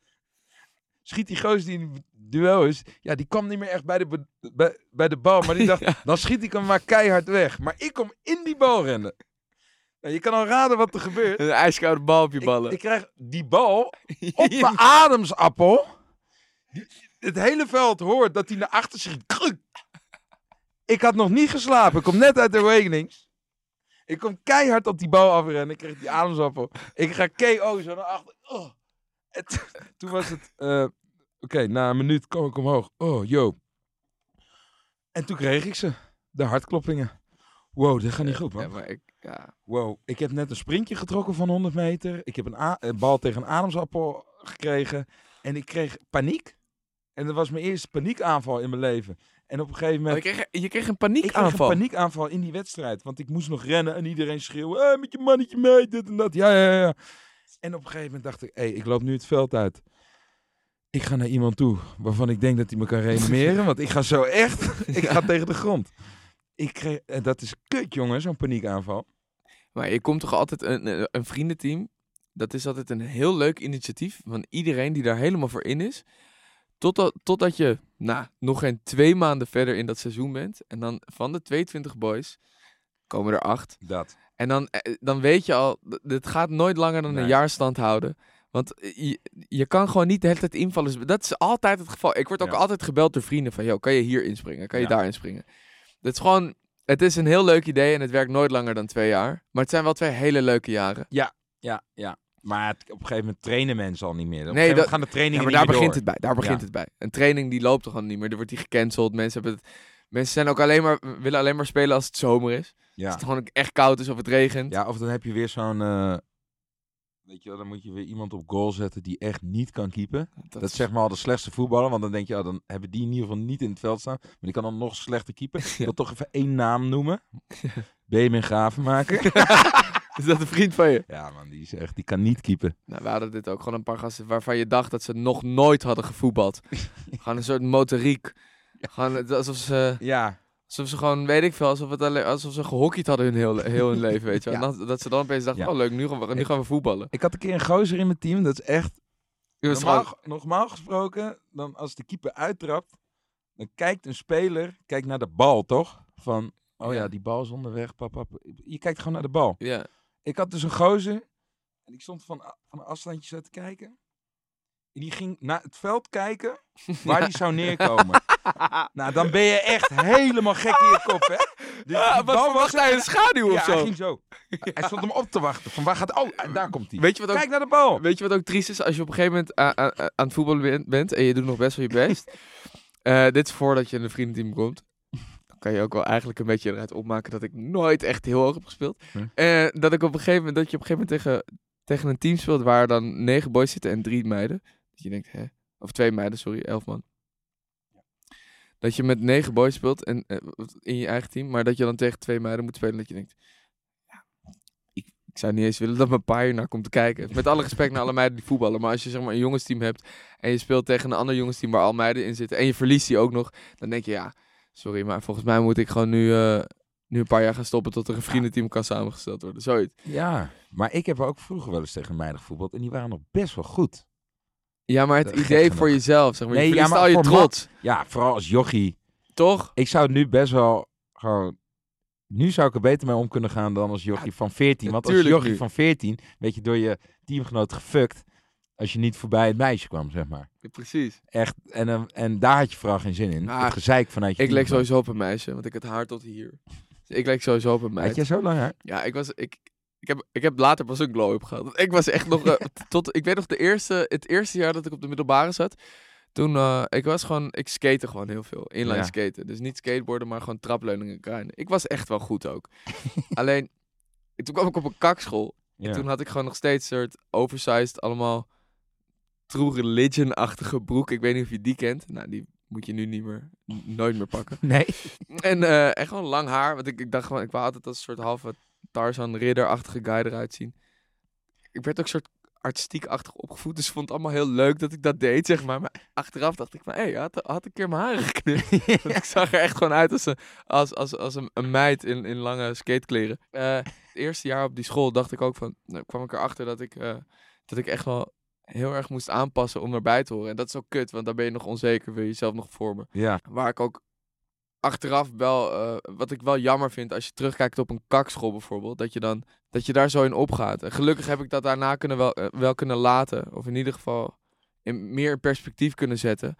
[SPEAKER 2] Schiet die gozer die in het duel is. Ja, die kwam niet meer echt bij de, bij, bij de bal. Maar die (laughs) dacht, dan schiet ik hem maar keihard weg. Maar ik kom in die bal rennen. Nou, je kan al raden wat er gebeurt.
[SPEAKER 1] Een ijskoude bal op je ballen.
[SPEAKER 2] ik krijg die bal (laughs) op mijn ademsappel. Het hele veld hoort dat hij naar achter schiet. Ik had nog niet geslapen. Ik kom net uit de Awakenings. Ik kom keihard op die bal afrennen. Ik kreeg die ademsappel. Ik ga KO zo naar achter. Oh. Toen was het... eh, Oké, na een minuut kwam ik omhoog. Oh, yo. En toen kreeg ik ze. De hartkloppingen. Wow, dit gaat niet goed, man.
[SPEAKER 1] Ja, maar ik... Ja.
[SPEAKER 2] Wow, ik heb net een sprintje getrokken van 100 meter. Ik heb een, een bal tegen een ademsappel gekregen. En ik kreeg paniek. En dat was mijn eerste paniekaanval in mijn leven. En op een gegeven
[SPEAKER 1] Maar
[SPEAKER 2] moment...
[SPEAKER 1] je, kreeg, je kreeg een
[SPEAKER 2] ik kreeg
[SPEAKER 1] paniekaanval.
[SPEAKER 2] een paniekaanval in die wedstrijd. Want ik moest nog rennen en iedereen schreeuwen. Hey, met je mannetje mee, dit en dat. Ja, ja, ja. En op een gegeven moment dacht ik, hey, ik loop nu het veld uit. Ik ga naar iemand toe waarvan ik denk dat hij me kan reanimeren. want ik ga zo echt, (laughs) (laughs) ik ga tegen de grond. Ik kreeg, dat is kut, jongen, zo'n paniekaanval.
[SPEAKER 1] Maar je komt toch altijd een- een vriendenteam. Dat is altijd een heel leuk initiatief van iedereen die daar helemaal voor in is. Totdat, totdat je nou, nog geen twee maanden verder in dat seizoen bent. En dan van de 22 boys komen er acht.
[SPEAKER 2] Dat.
[SPEAKER 1] En dan, eh, dan weet je al, dit gaat nooit langer dan
[SPEAKER 2] Nee.
[SPEAKER 1] een jaar stand houden. Want je, je kan gewoon niet de hele tijd invallen. Dat is altijd het geval. Ik word ook
[SPEAKER 2] Ja.
[SPEAKER 1] altijd gebeld door vrienden van, joh, kan je hier inspringen? Kan je
[SPEAKER 2] Ja.
[SPEAKER 1] daar inspringen? Dat is gewoon, het is een heel leuk idee en het werkt nooit langer dan twee jaar. Maar het zijn wel twee hele leuke jaren.
[SPEAKER 2] Ja, ja. Maar het- op een gegeven moment trainen mensen al niet meer. Op
[SPEAKER 1] Nee, dat-
[SPEAKER 2] gaan de
[SPEAKER 1] Ja,
[SPEAKER 2] trainingen
[SPEAKER 1] maar
[SPEAKER 2] niet
[SPEAKER 1] daar begint
[SPEAKER 2] door.
[SPEAKER 1] het bij. Daar begint
[SPEAKER 2] Ja.
[SPEAKER 1] het bij. Een training die loopt toch gewoon niet meer. Er wordt die gecanceld. Mensen, hebben het, mensen zijn ook alleen maar, willen alleen maar spelen als het zomer is. Als
[SPEAKER 2] Ja.
[SPEAKER 1] het gewoon echt koud is of het regent.
[SPEAKER 2] ja, of dan heb je weer zo'n... eh, weet je wel, dan moet je weer iemand op goal zetten die echt niet kan keepen. Dat, is zeg maar al de slechtste voetballer. Want dan denk je, oh, dan hebben die in ieder geval niet in het veld staan. Maar die kan dan nog slechter keeper. (laughs) Ik wil toch even één naam noemen. Benjamin Gravenmaker. (laughs) (laughs)
[SPEAKER 1] Is dat een vriend van je?
[SPEAKER 2] ja man, die, is echt, die kan niet keepen.
[SPEAKER 1] Nou, we hadden dit ook gewoon een paar gasten waarvan je dacht dat ze nog nooit hadden gevoetbald. (laughs) gewoon een soort motoriek. Gewoon alsof ze,
[SPEAKER 2] Ja,
[SPEAKER 1] alsof ze gewoon, weet ik veel, alsof, het alleen, alsof ze gehockeyd hadden hun heel, heel hun (laughs) leven, weet je wel.
[SPEAKER 2] Ja.
[SPEAKER 1] En dat, dat ze dan opeens dachten,
[SPEAKER 2] Ja.
[SPEAKER 1] oh leuk, nu gaan, we, nu gaan we voetballen.
[SPEAKER 2] ik had een keer een gozer in mijn team. Dat is echt normaal,
[SPEAKER 1] gewoon-
[SPEAKER 2] normaal gesproken, dan als de keeper uittrapt, dan kijkt een speler kijkt naar de bal, toch? Van, oh ja,
[SPEAKER 1] Ja.
[SPEAKER 2] die bal is onderweg, papa. Je kijkt gewoon naar de bal.
[SPEAKER 1] ja.
[SPEAKER 2] Ik had dus een gozer en ik stond van, van een afstandje zo te kijken. En die ging naar het veld kijken (laughs) waar die zou neerkomen. nou, dan ben je echt helemaal gek in je kop, hè? Dus
[SPEAKER 1] Ah, verwacht hij, een schaduw
[SPEAKER 2] ja,
[SPEAKER 1] of
[SPEAKER 2] hij
[SPEAKER 1] zo?
[SPEAKER 2] ging zo. Hij stond hem op te wachten. Van waar gaat... Oh, en daar komt hij.
[SPEAKER 1] Weet je, wat ook,
[SPEAKER 2] Kijk naar de bal.
[SPEAKER 1] weet je wat ook triest is? Als je op een gegeven moment a- a- a- aan het voetballen bent- bent en je doet nog best wel je best. (laughs) Eh, dit is voordat je in een vriendenteam komt. Kan je ook wel eigenlijk een beetje eruit opmaken dat ik nooit echt heel hoog heb gespeeld.
[SPEAKER 2] Hm.
[SPEAKER 1] Eh, dat ik op een gegeven moment, dat je op een gegeven moment tegen, tegen een team speelt waar dan negen boys zitten en drie meiden. Dat je denkt, hè? Of twee meiden, sorry, elf man. Dat je met negen boys speelt en, eh, in je eigen team, maar dat je dan tegen twee meiden moet spelen. Dat je denkt, ja, ik, ik zou niet eens willen dat mijn pa hier naar komt te kijken. Met alle respect naar alle meiden die voetballen. Maar als je zeg maar een jongensteam hebt en je speelt tegen een ander jongensteam waar al meiden in zitten en je verliest die ook nog, dan denk je, ja, sorry, maar volgens mij moet ik gewoon nu, eh, nu een paar jaar gaan stoppen tot er een vriendenteam kan samengesteld worden. Zoiets.
[SPEAKER 2] Ja, maar ik heb ook vroeger wel eens tegen meiden gevoetbald en die waren nog best wel goed.
[SPEAKER 1] Ja, maar het idee voor jezelf, zeg maar.
[SPEAKER 2] Nee,
[SPEAKER 1] je
[SPEAKER 2] ja,
[SPEAKER 1] verliest
[SPEAKER 2] maar
[SPEAKER 1] al je trots,
[SPEAKER 2] Ja, vooral als jochie.
[SPEAKER 1] toch?
[SPEAKER 2] Ik zou nu best wel gewoon... nu zou ik er beter mee om kunnen gaan dan als jochie van 14. Want als jochie
[SPEAKER 1] nu.
[SPEAKER 2] van 14 weet je door je teamgenoot gefukt als je niet voorbij het meisje kwam, zeg maar.
[SPEAKER 1] Ja, precies.
[SPEAKER 2] Echt, en, eh, en daar had je vooral geen zin in.
[SPEAKER 1] Ah,
[SPEAKER 2] het gezeik vanuit je
[SPEAKER 1] Ik leek sowieso op een meisje, want ik had haar tot hier. Dus ik leek sowieso op een
[SPEAKER 2] Had
[SPEAKER 1] meisje.
[SPEAKER 2] jij zo lang haar?
[SPEAKER 1] Ja, ik was. Ik, ik, heb, ik heb later pas een glow-up gehad. Ik was echt nog. eh, (laughs) tot, ik weet nog de eerste, het eerste jaar dat ik op de middelbare zat. Toen, eh, ik was gewoon, ik skate gewoon heel veel. Inline
[SPEAKER 2] Ja.
[SPEAKER 1] skaten. Dus niet skateboarden, maar gewoon trapleuningen kruinen. Ik was echt wel goed ook. (laughs) Alleen, toen kwam ik op een kakschool.
[SPEAKER 2] Ja.
[SPEAKER 1] En toen had ik gewoon nog steeds soort oversized, allemaal true religion-achtige broek. Ik weet niet of je die kent. Nou, die moet je nu niet meer, nooit meer pakken. (laughs)
[SPEAKER 2] Nee.
[SPEAKER 1] En, eh, en gewoon lang haar. Want ik, ik dacht gewoon, ik wou altijd als een soort halve Tarzan ridder-achtige guy eruit zien. Ik werd ook een soort artistiek-achtig opgevoed. Dus ik vond het allemaal heel leuk dat ik dat deed, zeg maar. Maar achteraf dacht ik van, hé, hey, had, had een keer mijn haren geknipt. (laughs) Want ik zag er echt gewoon uit als een, als, als, als een, een meid in, in lange skatekleren. Eh, het eerste jaar op die school dacht ik ook van, nou, kwam ik erachter dat ik, eh, dat ik echt wel heel erg moest aanpassen om erbij te horen. En dat is ook kut, want dan ben je nog onzeker, wil je jezelf nog vormen.
[SPEAKER 2] Ja.
[SPEAKER 1] Waar ik ook achteraf wel, eh, wat ik wel jammer vind als je terugkijkt op een kakschool bijvoorbeeld, dat je dan, dat je daar zo in opgaat. En gelukkig heb ik dat daarna kunnen wel, eh, wel kunnen laten, of in ieder geval in, meer in perspectief kunnen zetten.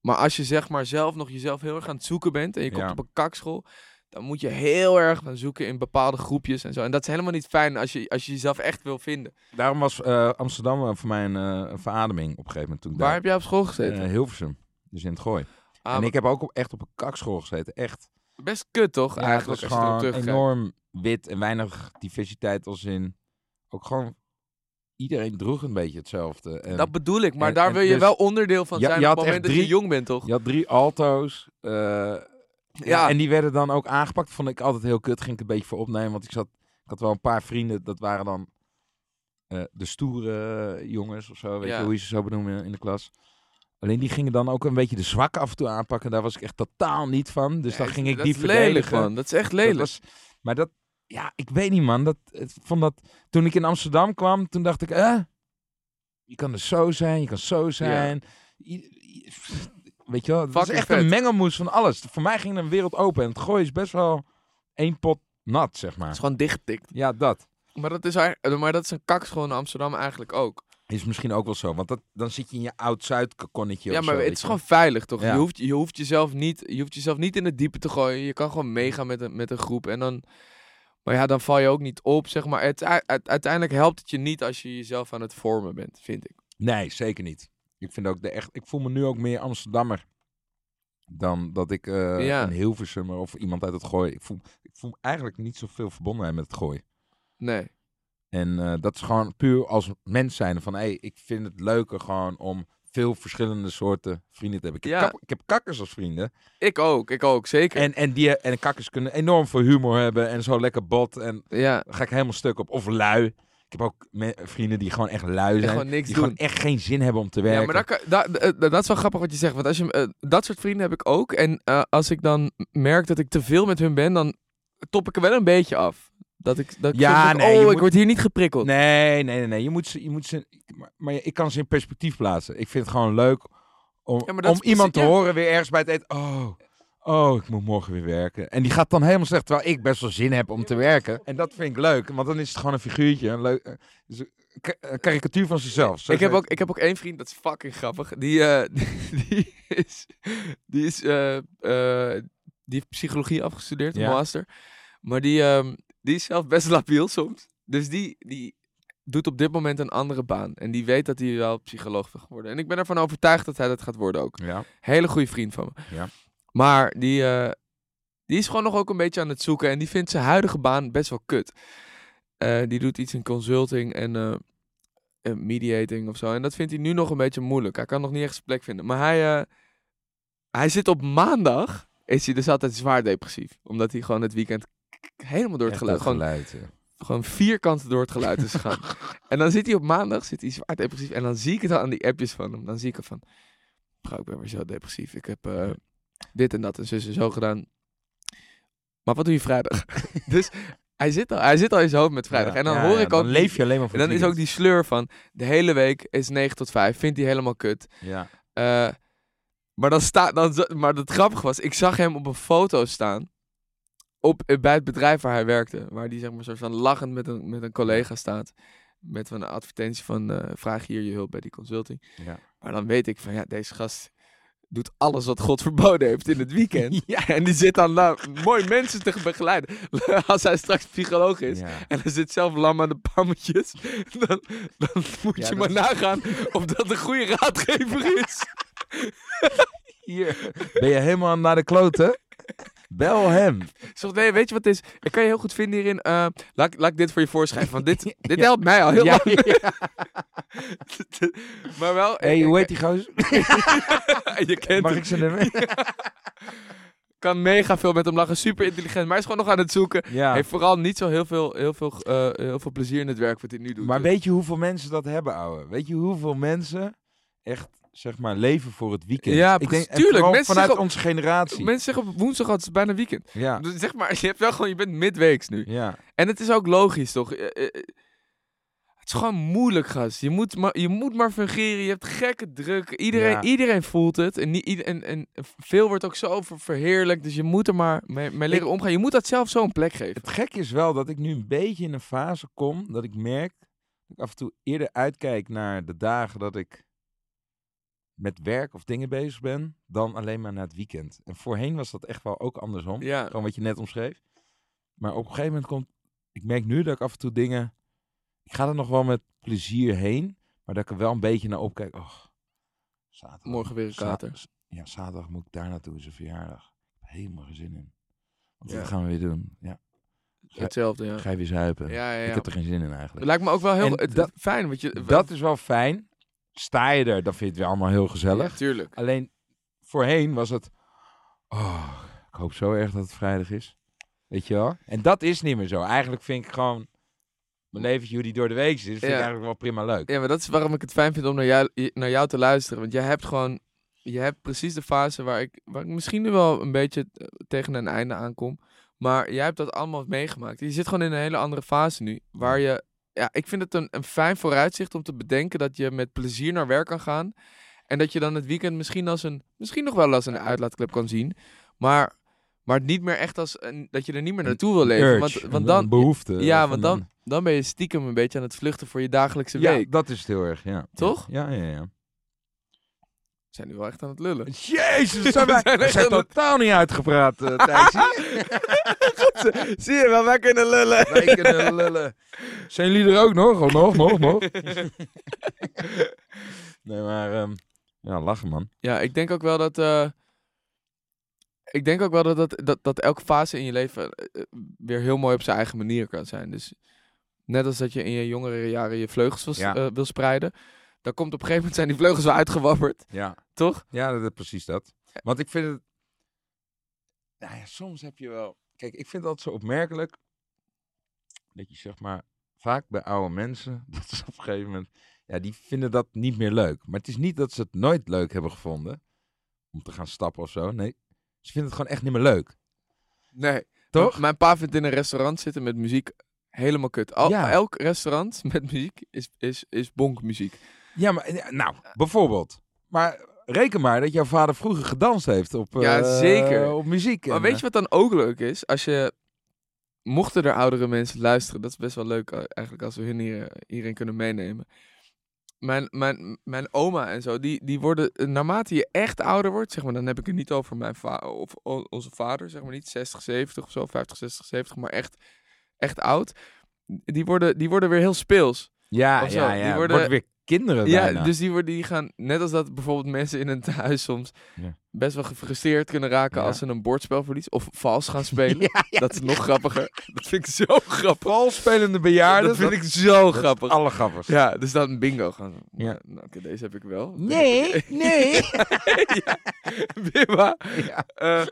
[SPEAKER 1] Maar als je zeg maar zelf nog jezelf heel erg aan het zoeken bent en je komt
[SPEAKER 2] Ja.
[SPEAKER 1] op een kakschool, dan moet je heel erg gaan zoeken in bepaalde groepjes en zo. En dat is helemaal niet fijn als je, als je jezelf echt wil vinden.
[SPEAKER 2] Daarom was eh, Amsterdam voor mij een, eh, een verademing op een gegeven moment. Toen
[SPEAKER 1] Waar
[SPEAKER 2] daar-
[SPEAKER 1] heb jij op school gezeten?
[SPEAKER 2] Eh, Hilversum. Dus in het gooi.
[SPEAKER 1] Ah,
[SPEAKER 2] en ik heb ook op, echt op een kakschool gezeten. Echt.
[SPEAKER 1] best kut toch?
[SPEAKER 2] Ja,
[SPEAKER 1] eigenlijk,
[SPEAKER 2] het was gewoon enorm wit en weinig diversiteit als in. Ook gewoon. Iedereen droeg een beetje hetzelfde. En
[SPEAKER 1] Dat bedoel ik, maar
[SPEAKER 2] en-
[SPEAKER 1] daar wil je
[SPEAKER 2] dus-
[SPEAKER 1] wel onderdeel van
[SPEAKER 2] Ja,
[SPEAKER 1] zijn op het moment
[SPEAKER 2] echt
[SPEAKER 1] dat je
[SPEAKER 2] drie-
[SPEAKER 1] jong bent, toch?
[SPEAKER 2] Je had drie alto's. Ja.
[SPEAKER 1] Ja.
[SPEAKER 2] En die werden dan ook aangepakt. Vond ik altijd heel kut. Ging ik een beetje voor opnemen. Want ik, zat, ik had wel een paar vrienden. Dat waren dan eh, de stoere jongens of zo. Weet
[SPEAKER 1] Ja.
[SPEAKER 2] je hoe je ze zo benoemen in de klas. Alleen die gingen dan ook een beetje de zwakke af en toe aanpakken. Daar was ik echt totaal niet van. Dus dan ging ik
[SPEAKER 1] dat
[SPEAKER 2] die
[SPEAKER 1] is lelijk,
[SPEAKER 2] verdedigen.
[SPEAKER 1] man. Dat is echt
[SPEAKER 2] Dat
[SPEAKER 1] lelijk.
[SPEAKER 2] was, maar dat, ja, ik weet niet, man. Dat, vond dat, toen ik in Amsterdam kwam, toen dacht ik, eh, je kan er zo zijn, je kan zo zijn. I- I- weet je wel, het is
[SPEAKER 1] Fucking
[SPEAKER 2] echt
[SPEAKER 1] vet.
[SPEAKER 2] een mengelmoes van alles. Voor mij ging een wereld open en het gooien is best wel één pot nat, zeg
[SPEAKER 1] Het
[SPEAKER 2] maar.
[SPEAKER 1] is gewoon dichtgetikt.
[SPEAKER 2] Ja, dat
[SPEAKER 1] Maar dat is, eigenlijk- maar dat is een kakschool in Amsterdam eigenlijk ook.
[SPEAKER 2] is misschien ook wel zo, want dat, dan zit je in je oud-Zuid-kokonnetje
[SPEAKER 1] Ja, maar
[SPEAKER 2] zo,
[SPEAKER 1] het is
[SPEAKER 2] je.
[SPEAKER 1] gewoon veilig, toch?
[SPEAKER 2] Ja.
[SPEAKER 1] Je, hoeft, je, hoeft jezelf niet, je hoeft jezelf niet in het diepe te gooien. Je kan gewoon meegaan met een, met een groep. En dan, maar ja, dan val je ook niet op, zeg maar. Het, uiteindelijk helpt het je niet als je jezelf aan het vormen bent, vind ik.
[SPEAKER 2] Nee, zeker niet. Ik vind ook de echt. Ik voel me nu ook meer Amsterdammer dan dat ik eh
[SPEAKER 1] Ja.
[SPEAKER 2] een Hilversummer of iemand uit het gooi. Ik voel, ik voel eigenlijk niet zoveel verbondenheid met het gooi.
[SPEAKER 1] Nee.
[SPEAKER 2] En eh, dat is gewoon puur als mens zijn van, hé, hey, ik vind het leuker gewoon om veel verschillende soorten vrienden te hebben. Ik heb,
[SPEAKER 1] Ja.
[SPEAKER 2] ik heb kakkers als vrienden.
[SPEAKER 1] Ik ook, ik ook, zeker.
[SPEAKER 2] En, en, die, en kakkers kunnen enorm veel humor hebben en zo lekker bot. En
[SPEAKER 1] ja,
[SPEAKER 2] daar ga ik helemaal stuk op. Of lui. Ik heb ook vrienden die gewoon echt lui zijn.
[SPEAKER 1] gewoon niks
[SPEAKER 2] die
[SPEAKER 1] doen.
[SPEAKER 2] gewoon echt geen zin hebben om te werken.
[SPEAKER 1] Ja, maar dat, kan- da- eh, dat is wel grappig wat je zegt. Want als je, eh, dat soort vrienden heb ik ook. En eh, als ik dan merk dat ik te veel met hun ben, dan top ik er wel een beetje af. Dat ik, dat
[SPEAKER 2] Ja, nee,
[SPEAKER 1] oh, ik
[SPEAKER 2] moet-
[SPEAKER 1] word hier niet geprikkeld.
[SPEAKER 2] Nee, nee, nee, nee. Je moet ze, je moet ze, maar, maar ik kan ze in perspectief plaatsen. Ik vind het gewoon leuk om,
[SPEAKER 1] Ja, dat
[SPEAKER 2] om iemand te
[SPEAKER 1] ja.
[SPEAKER 2] horen weer ergens bij het eten. Oh, oh, ik moet morgen weer werken. En die gaat dan helemaal slecht, terwijl ik best wel zin heb om te werken. En dat vind ik leuk, want dan is het gewoon een figuurtje. Een, leuk, eh, een karikatuur van zichzelf.
[SPEAKER 1] Ik heb, ook, ik heb ook één vriend, dat is fucking grappig. Die, eh, (laughs) die, is, die, is eh, die heeft psychologie afgestudeerd,
[SPEAKER 2] Ja.
[SPEAKER 1] master. Maar die, ehm, die is zelf best labiel soms. Dus die, die doet op dit moment een andere baan. En die weet dat hij wel psycholoog wil worden. En ik ben ervan overtuigd dat hij dat gaat worden ook.
[SPEAKER 2] Ja,
[SPEAKER 1] Hele goede vriend van me.
[SPEAKER 2] Ja.
[SPEAKER 1] Maar die, eh, die is gewoon nog ook een beetje aan het zoeken. En die vindt zijn huidige baan best wel kut. Eh, die doet iets in consulting en eh, eh, mediating of zo. En dat vindt hij nu nog een beetje moeilijk. Hij kan nog niet echt zijn plek vinden. Maar hij, hij zit op maandag. Is hij dus altijd zwaar depressief. Omdat hij gewoon het weekend helemaal door het geluid. Gewoon,
[SPEAKER 2] geluid, ja.
[SPEAKER 1] gewoon vierkant door het geluid is gegaan. (laughs) en dan zit hij op maandag, zit hij zwaar depressief. En dan zie ik het al aan die appjes van hem. Dan zie ik er van, ik ben weer zo depressief. Ik heb dit en dat en zus en zo gedaan. Maar wat doe je vrijdag? (laughs) dus hij zit, al, hij zit al in zijn hoofd met vrijdag.
[SPEAKER 2] Ja,
[SPEAKER 1] en dan
[SPEAKER 2] ja,
[SPEAKER 1] hoor ik ook...
[SPEAKER 2] Dan leef je alleen maar voor
[SPEAKER 1] en dan is ook die sleur van, de hele week is 9 tot 5. Vindt hij helemaal kut.
[SPEAKER 2] Ja.
[SPEAKER 1] Eh, maar, dan staat, dan, maar het grappige was, ik zag hem op een foto staan. op, eh, bij het bedrijf waar hij werkte. Waar hij zeg maar soort van lachend met een, met een collega staat. Met een advertentie van eh, vraag hier je hulp bij die consulting.
[SPEAKER 2] Ja.
[SPEAKER 1] Maar dan weet ik van ja, deze gast doet alles wat God (laughs) verboden heeft in het weekend. (laughs)
[SPEAKER 2] Ja.
[SPEAKER 1] En die zit dan nou, mooi mensen te begeleiden. (laughs) Als hij straks psycholoog is.
[SPEAKER 2] Ja.
[SPEAKER 1] En hij zit zelf lam aan de pammetjes. Dan, dan moet
[SPEAKER 2] Ja,
[SPEAKER 1] je maar
[SPEAKER 2] is-
[SPEAKER 1] nagaan of dat een goede raadgever is.
[SPEAKER 2] Hier. Ben je helemaal naar de kloten? Bel hem.
[SPEAKER 1] Zo, nee, weet je wat het is? Ik kan je heel goed vinden hierin. eh, laat, laat ik dit voor je voorschrijven. Want dit, dit helpt mij al heel
[SPEAKER 2] Ja,
[SPEAKER 1] lang. (laughs) maar wel...
[SPEAKER 2] hey, hoe heet die gozer? (laughs)
[SPEAKER 1] je kent
[SPEAKER 2] Mag
[SPEAKER 1] hem.
[SPEAKER 2] ik zijn nummer? (laughs)
[SPEAKER 1] Kan mega veel met hem lachen. Super intelligent. Maar hij is gewoon nog aan het zoeken.
[SPEAKER 2] Ja.
[SPEAKER 1] Heeft vooral niet zo heel veel, heel, veel, eh, heel veel plezier in het werk wat hij nu doet.
[SPEAKER 2] Maar
[SPEAKER 1] Dus-
[SPEAKER 2] weet je hoeveel mensen dat hebben, ouwe? Weet je hoeveel mensen echt, zeg maar, leven voor het weekend?
[SPEAKER 1] Ja,
[SPEAKER 2] ik denk,
[SPEAKER 1] Tuurlijk, mensen
[SPEAKER 2] vanuit onze generatie.
[SPEAKER 1] Mensen zeggen op woensdag altijd, het bijna weekend.
[SPEAKER 2] Ja,
[SPEAKER 1] Dus zeg maar, je hebt wel gewoon, je bent midweeks nu.
[SPEAKER 2] ja.
[SPEAKER 1] En het is ook logisch, toch? Het is gewoon moeilijk, gast. Je moet maar, je moet maar fungeren. Je hebt gekke druk. Iedereen,
[SPEAKER 2] Ja.
[SPEAKER 1] iedereen voelt het. En, niet, en, en veel wordt ook zo ver- verheerlijkt. Dus je moet er maar mee, mee leren omgaan. Je moet dat zelf zo een plek geven.
[SPEAKER 2] Het gekke is wel dat ik nu een beetje in een fase kom dat ik merk dat ik af en toe eerder uitkijk naar de dagen dat ik met werk of dingen bezig ben, dan alleen maar naar het weekend. En voorheen was dat echt wel ook andersom.
[SPEAKER 1] Ja.
[SPEAKER 2] Gewoon wat je net omschreef. Maar op een gegeven moment komt, ik merk nu dat ik af en toe dingen, ik ga er nog wel met plezier heen, maar dat ik er wel een beetje naar opkijk. Oh, zaterdag.
[SPEAKER 1] Morgen weer een kater.
[SPEAKER 2] ja, zaterdag moet ik daar naartoe, is een verjaardag. Ik heb helemaal geen zin in. Want
[SPEAKER 1] Ja.
[SPEAKER 2] wat gaan we weer doen? Ja,
[SPEAKER 1] Hetzelfde, ja.
[SPEAKER 2] ga je weer zuipen?
[SPEAKER 1] Ja, ja.
[SPEAKER 2] Ik heb er geen zin in
[SPEAKER 1] Het
[SPEAKER 2] eigenlijk.
[SPEAKER 1] lijkt me ook wel heel het-
[SPEAKER 2] dat-
[SPEAKER 1] fijn. Want je,
[SPEAKER 2] Dat is wel fijn. Sta je er, dan vind je het weer allemaal heel gezellig.
[SPEAKER 1] Tuurlijk.
[SPEAKER 2] Alleen voorheen was het. Oh, ik hoop zo erg dat het vrijdag is. Weet je wel? En dat is niet meer zo. Eigenlijk vind ik gewoon. Mijn leventje, hoe die door de week is, vind ik
[SPEAKER 1] Ja.
[SPEAKER 2] eigenlijk wel prima leuk.
[SPEAKER 1] Ja, maar dat is waarom ik het fijn vind om naar jou, naar jou te luisteren. Want jij hebt gewoon... Je hebt precies de fase waar ik, waar ik misschien nu wel een beetje eh, tegen een einde aankom. Maar jij hebt dat allemaal meegemaakt. Je zit gewoon in een hele andere fase nu. Waar je... Ja, ik vind het een, een fijn vooruitzicht om te bedenken dat je met plezier naar werk kan gaan. En dat je dan het weekend misschien als een... Misschien nog wel als een uitlaatklep kan zien. Maar, maar niet meer echt als... Een, dat je er niet meer naartoe wil leven.
[SPEAKER 2] Urge,
[SPEAKER 1] Want, want dan...
[SPEAKER 2] behoefte.
[SPEAKER 1] Ja, want dan, dan ben je stiekem een beetje aan het vluchten voor je dagelijkse
[SPEAKER 2] Ja,
[SPEAKER 1] week.
[SPEAKER 2] dat is het heel erg, ja.
[SPEAKER 1] Toch?
[SPEAKER 2] Ja, ja, ja.
[SPEAKER 1] We zijn nu wel echt aan het lullen.
[SPEAKER 2] Jezus, (laughs) zijn
[SPEAKER 1] We
[SPEAKER 2] wij,
[SPEAKER 1] zijn
[SPEAKER 2] we zijn
[SPEAKER 1] het-
[SPEAKER 2] totaal niet uitgepraat, uh, (laughs) Thijsie.
[SPEAKER 1] Zie je wel, wij kunnen lullen.
[SPEAKER 2] Wij kunnen lullen. Zijn jullie er ook nog? Oh, nog, nog, nog. (laughs) nee, maar... ehm, ja, lachen, man.
[SPEAKER 1] Ja, ik denk ook wel dat... eh, ik denk ook wel dat, dat, dat, dat elke fase in je leven eh, eh, weer heel mooi op zijn eigen manier kan zijn. Dus net als dat je in je jongere jaren je vleugels wil, s-
[SPEAKER 2] Ja.
[SPEAKER 1] eh, wil spreiden. Dan komt op een gegeven moment zijn die vleugels wel uitgewapperd.
[SPEAKER 2] Ja.
[SPEAKER 1] Toch?
[SPEAKER 2] Ja, dat is precies dat. Want ik vind het... Nou ja, soms heb je wel... Kijk, ik vind altijd zo opmerkelijk... Dat je zeg maar... Vaak bij oude mensen... (laughs) Dat is op een gegeven moment... Ja, die vinden dat niet meer leuk. Maar het is niet dat ze het nooit leuk hebben gevonden. Om te gaan stappen of zo. Nee. Ze vinden het gewoon echt niet meer leuk.
[SPEAKER 1] Nee.
[SPEAKER 2] Toch?
[SPEAKER 1] Mijn pa vindt in een restaurant zitten met muziek helemaal kut. Al,
[SPEAKER 2] Ja.
[SPEAKER 1] Elk restaurant (laughs) met muziek is, is, is bonkmuziek.
[SPEAKER 2] Ja, maar... ja, Nou, bijvoorbeeld. Maar reken maar dat jouw vader vroeger gedanst heeft op...
[SPEAKER 1] Ja,
[SPEAKER 2] eh,
[SPEAKER 1] zeker.
[SPEAKER 2] Op muziek.
[SPEAKER 1] Maar
[SPEAKER 2] en,
[SPEAKER 1] weet
[SPEAKER 2] eh,
[SPEAKER 1] je wat dan ook leuk is? Als je, mochten er oudere mensen luisteren, dat is best wel leuk eh, eigenlijk als we hun hier, hierin kunnen meenemen. Mijn, mijn, mijn oma en zo, die, die worden, eh, naarmate je echt ouder wordt, zeg maar, dan heb ik het niet over mijn va of onze vader, zeg maar niet 60, 70 of zo, 50, 60, 70, maar echt, echt oud. Die worden, die worden weer heel speels.
[SPEAKER 2] Ja, ja,
[SPEAKER 1] Die
[SPEAKER 2] ja. Het
[SPEAKER 1] worden-
[SPEAKER 2] wordt weer kinderen
[SPEAKER 1] Ja, dus die, worden, die gaan, net als dat bijvoorbeeld mensen in een thuis soms
[SPEAKER 2] Ja.
[SPEAKER 1] best wel gefrustreerd kunnen raken
[SPEAKER 2] Ja.
[SPEAKER 1] als ze een bordspel verliezen of vals gaan (laughs) spelen.
[SPEAKER 2] Ja.
[SPEAKER 1] Dat is nog grappiger. Dat vind ik zo (laughs) grappig.
[SPEAKER 2] Valspelende bejaarden.
[SPEAKER 1] dat vind ik zo grappig.
[SPEAKER 2] het allergrappigste.
[SPEAKER 1] Ja, dus dan bingo gaan.
[SPEAKER 2] Ja.
[SPEAKER 1] Nou, oké, deze heb ik wel. (laughs)
[SPEAKER 2] Nee, nee.
[SPEAKER 1] ja, Bimba. Eh,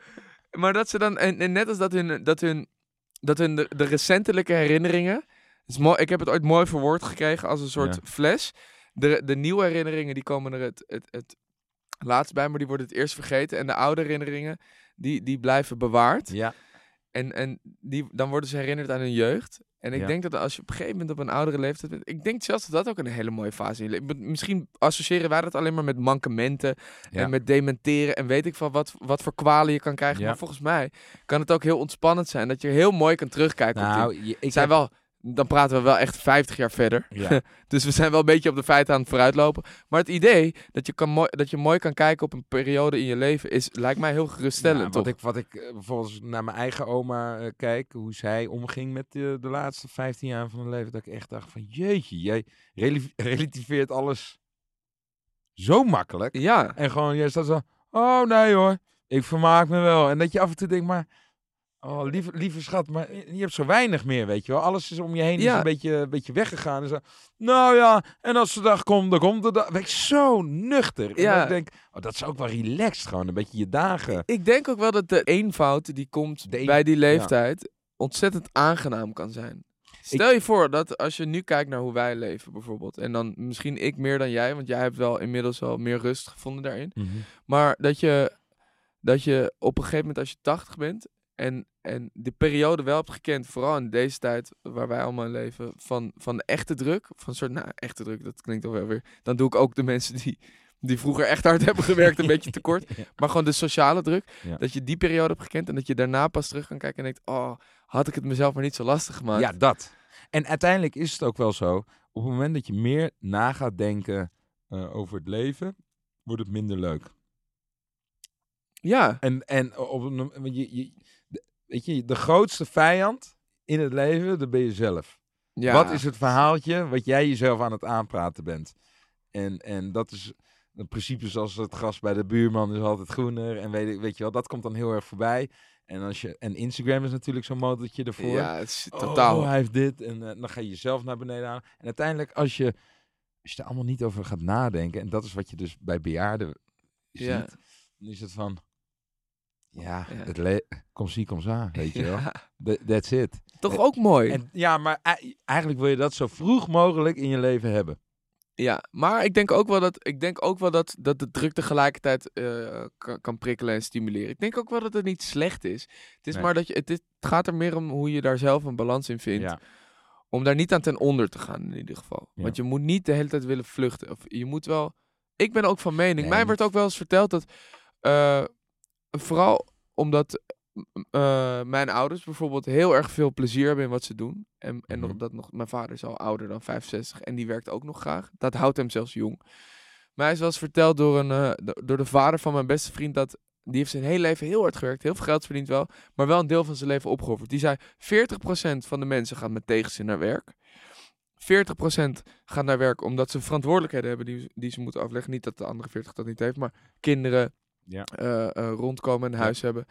[SPEAKER 1] maar dat ze dan, en, en net als dat hun, dat hun, dat hun de, de recentelijke herinneringen, is mooi, ik heb het ooit mooi verwoord gekregen als een soort
[SPEAKER 2] Ja.
[SPEAKER 1] fles. De, de nieuwe herinneringen die komen er het, het, het laatst bij, maar die worden het eerst vergeten. En de oude herinneringen, die, die blijven bewaard.
[SPEAKER 2] Ja.
[SPEAKER 1] En, en die, dan worden ze herinnerd aan hun jeugd. En ik
[SPEAKER 2] Ja.
[SPEAKER 1] denk dat als je op een gegeven moment op een oudere leeftijd bent... Ik denk zelfs dat dat ook een hele mooie fase leven... Misschien associëren wij dat alleen maar met mankementen
[SPEAKER 2] Ja.
[SPEAKER 1] en met dementeren... en weet ik van wat, wat voor kwalen je kan krijgen.
[SPEAKER 2] Ja.
[SPEAKER 1] Maar volgens mij kan het ook heel ontspannend zijn... dat je heel mooi kan terugkijken op die...
[SPEAKER 2] Nou, ik
[SPEAKER 1] zijn
[SPEAKER 2] heb-
[SPEAKER 1] wel, dan praten we wel echt 50 jaar verder.
[SPEAKER 2] Ja. (laughs)
[SPEAKER 1] Dus we zijn wel een beetje op de feiten aan het vooruitlopen. Maar het idee dat je, kan mooi, dat je mooi kan kijken op een periode in je leven... Is, lijkt mij heel geruststellend,
[SPEAKER 2] Ja,
[SPEAKER 1] toch?
[SPEAKER 2] wat, ik, wat ik eh, bijvoorbeeld naar mijn eigen oma eh, kijk, hoe zij omging met de, de laatste 15 jaar van haar leven, dat ik echt dacht van jeetje, jij rel- (laughs) relativeert alles zo makkelijk.
[SPEAKER 1] Ja,
[SPEAKER 2] En gewoon, jij staat zo, oh nee hoor, ik vermaak me wel. En dat je af en toe denkt, maar, oh lieve, lieve schat, maar je hebt zo weinig meer, weet je wel. Alles is om je heen is een beetje, een beetje weggegaan. En zo, nou ja, en als de dag komt, dan komt de dag. Weet je, zo nuchter. En
[SPEAKER 1] Ja.
[SPEAKER 2] dan denk ik, oh, dat is ook wel relaxed gewoon, een beetje je dagen.
[SPEAKER 1] ik denk ook wel dat de eenvoud die komt
[SPEAKER 2] De
[SPEAKER 1] bij die leeftijd... ontzettend aangenaam kan zijn. Stel je voor dat als je nu kijkt naar hoe wij leven bijvoorbeeld... en dan misschien ik meer dan jij... want jij hebt wel inmiddels wel meer rust gevonden daarin... Maar dat je, dat je op een gegeven moment als je 80 bent en, en de periode wel hebt gekend, vooral in deze tijd waar wij allemaal leven, van, van de echte druk, van een soort, nou, echte druk, dat klinkt toch wel weer, dan doe ik ook de mensen die, die vroeger echt hard hebben gewerkt een beetje (laughs) tekort,
[SPEAKER 2] Ja.
[SPEAKER 1] maar gewoon de sociale druk,
[SPEAKER 2] Ja.
[SPEAKER 1] dat je die periode hebt gekend en dat je daarna pas terug kan kijken en denkt, oh, had ik het mezelf maar niet zo lastig gemaakt.
[SPEAKER 2] Ja, dat. En uiteindelijk is het ook wel zo, op het moment dat je meer na gaat denken eh, over het leven, wordt het minder leuk.
[SPEAKER 1] Ja,
[SPEAKER 2] En, en op een, want je, weet je, de grootste vijand in het leven, dat ben je zelf.
[SPEAKER 1] ja.
[SPEAKER 2] Wat is het verhaaltje wat jij jezelf aan het aanpraten bent? En, en dat is een principe zoals het gras bij de buurman is altijd groener. En weet, weet je wel, dat komt dan heel erg voorbij. En, als je, en Instagram is natuurlijk zo'n motortje ervoor.
[SPEAKER 1] Ja, het is
[SPEAKER 2] Oh,
[SPEAKER 1] totaal.
[SPEAKER 2] hij heeft dit. En eh, dan ga je jezelf naar beneden halen. En uiteindelijk, als je, als je er allemaal niet over gaat nadenken. En dat is wat je dus bij bejaarden
[SPEAKER 1] Ja.
[SPEAKER 2] ziet. Dan is het van, ja,
[SPEAKER 1] Ja.
[SPEAKER 2] het le- kom zie, kom za, weet je wel. That's it.
[SPEAKER 1] toch ook mooi.
[SPEAKER 2] En, ja, maar ei- eigenlijk wil je dat zo vroeg mogelijk in je leven hebben.
[SPEAKER 1] Ja, maar ik denk ook wel dat, ik denk ook wel dat, dat de druk tegelijkertijd eh, kan, kan prikkelen en stimuleren. Ik denk ook wel dat het niet slecht is. Het is
[SPEAKER 2] Nee.
[SPEAKER 1] maar dat je, het, is- het gaat er meer om hoe je daar zelf een balans in vindt.
[SPEAKER 2] Ja.
[SPEAKER 1] Om daar niet aan ten onder te gaan in ieder geval.
[SPEAKER 2] Ja.
[SPEAKER 1] Want je moet niet de hele tijd willen vluchten. Of je moet wel... Ik ben ook van mening.
[SPEAKER 2] Nee,
[SPEAKER 1] Mij werd ook wel eens verteld dat... eh, vooral omdat eh, mijn ouders bijvoorbeeld heel erg veel plezier hebben in wat ze doen. En, en
[SPEAKER 2] Mhm.
[SPEAKER 1] dat nog, mijn vader is al ouder dan 65 en die werkt ook nog graag. Dat houdt hem zelfs jong. Mij is wel eens verteld door, een, eh, do- door de vader van mijn beste vriend dat... Die heeft zijn hele leven heel hard gewerkt, heel veel geld verdiend wel, maar wel een deel van zijn leven opgeofferd. Die zei, 40% van de mensen gaat met tegenzin naar werk. 40% gaat naar werk omdat ze verantwoordelijkheden hebben die, die ze moeten afleggen. Niet dat de andere 40 dat niet heeft, maar kinderen
[SPEAKER 2] Ja.
[SPEAKER 1] eh, eh, rondkomen, een
[SPEAKER 2] Ja.
[SPEAKER 1] huis hebben.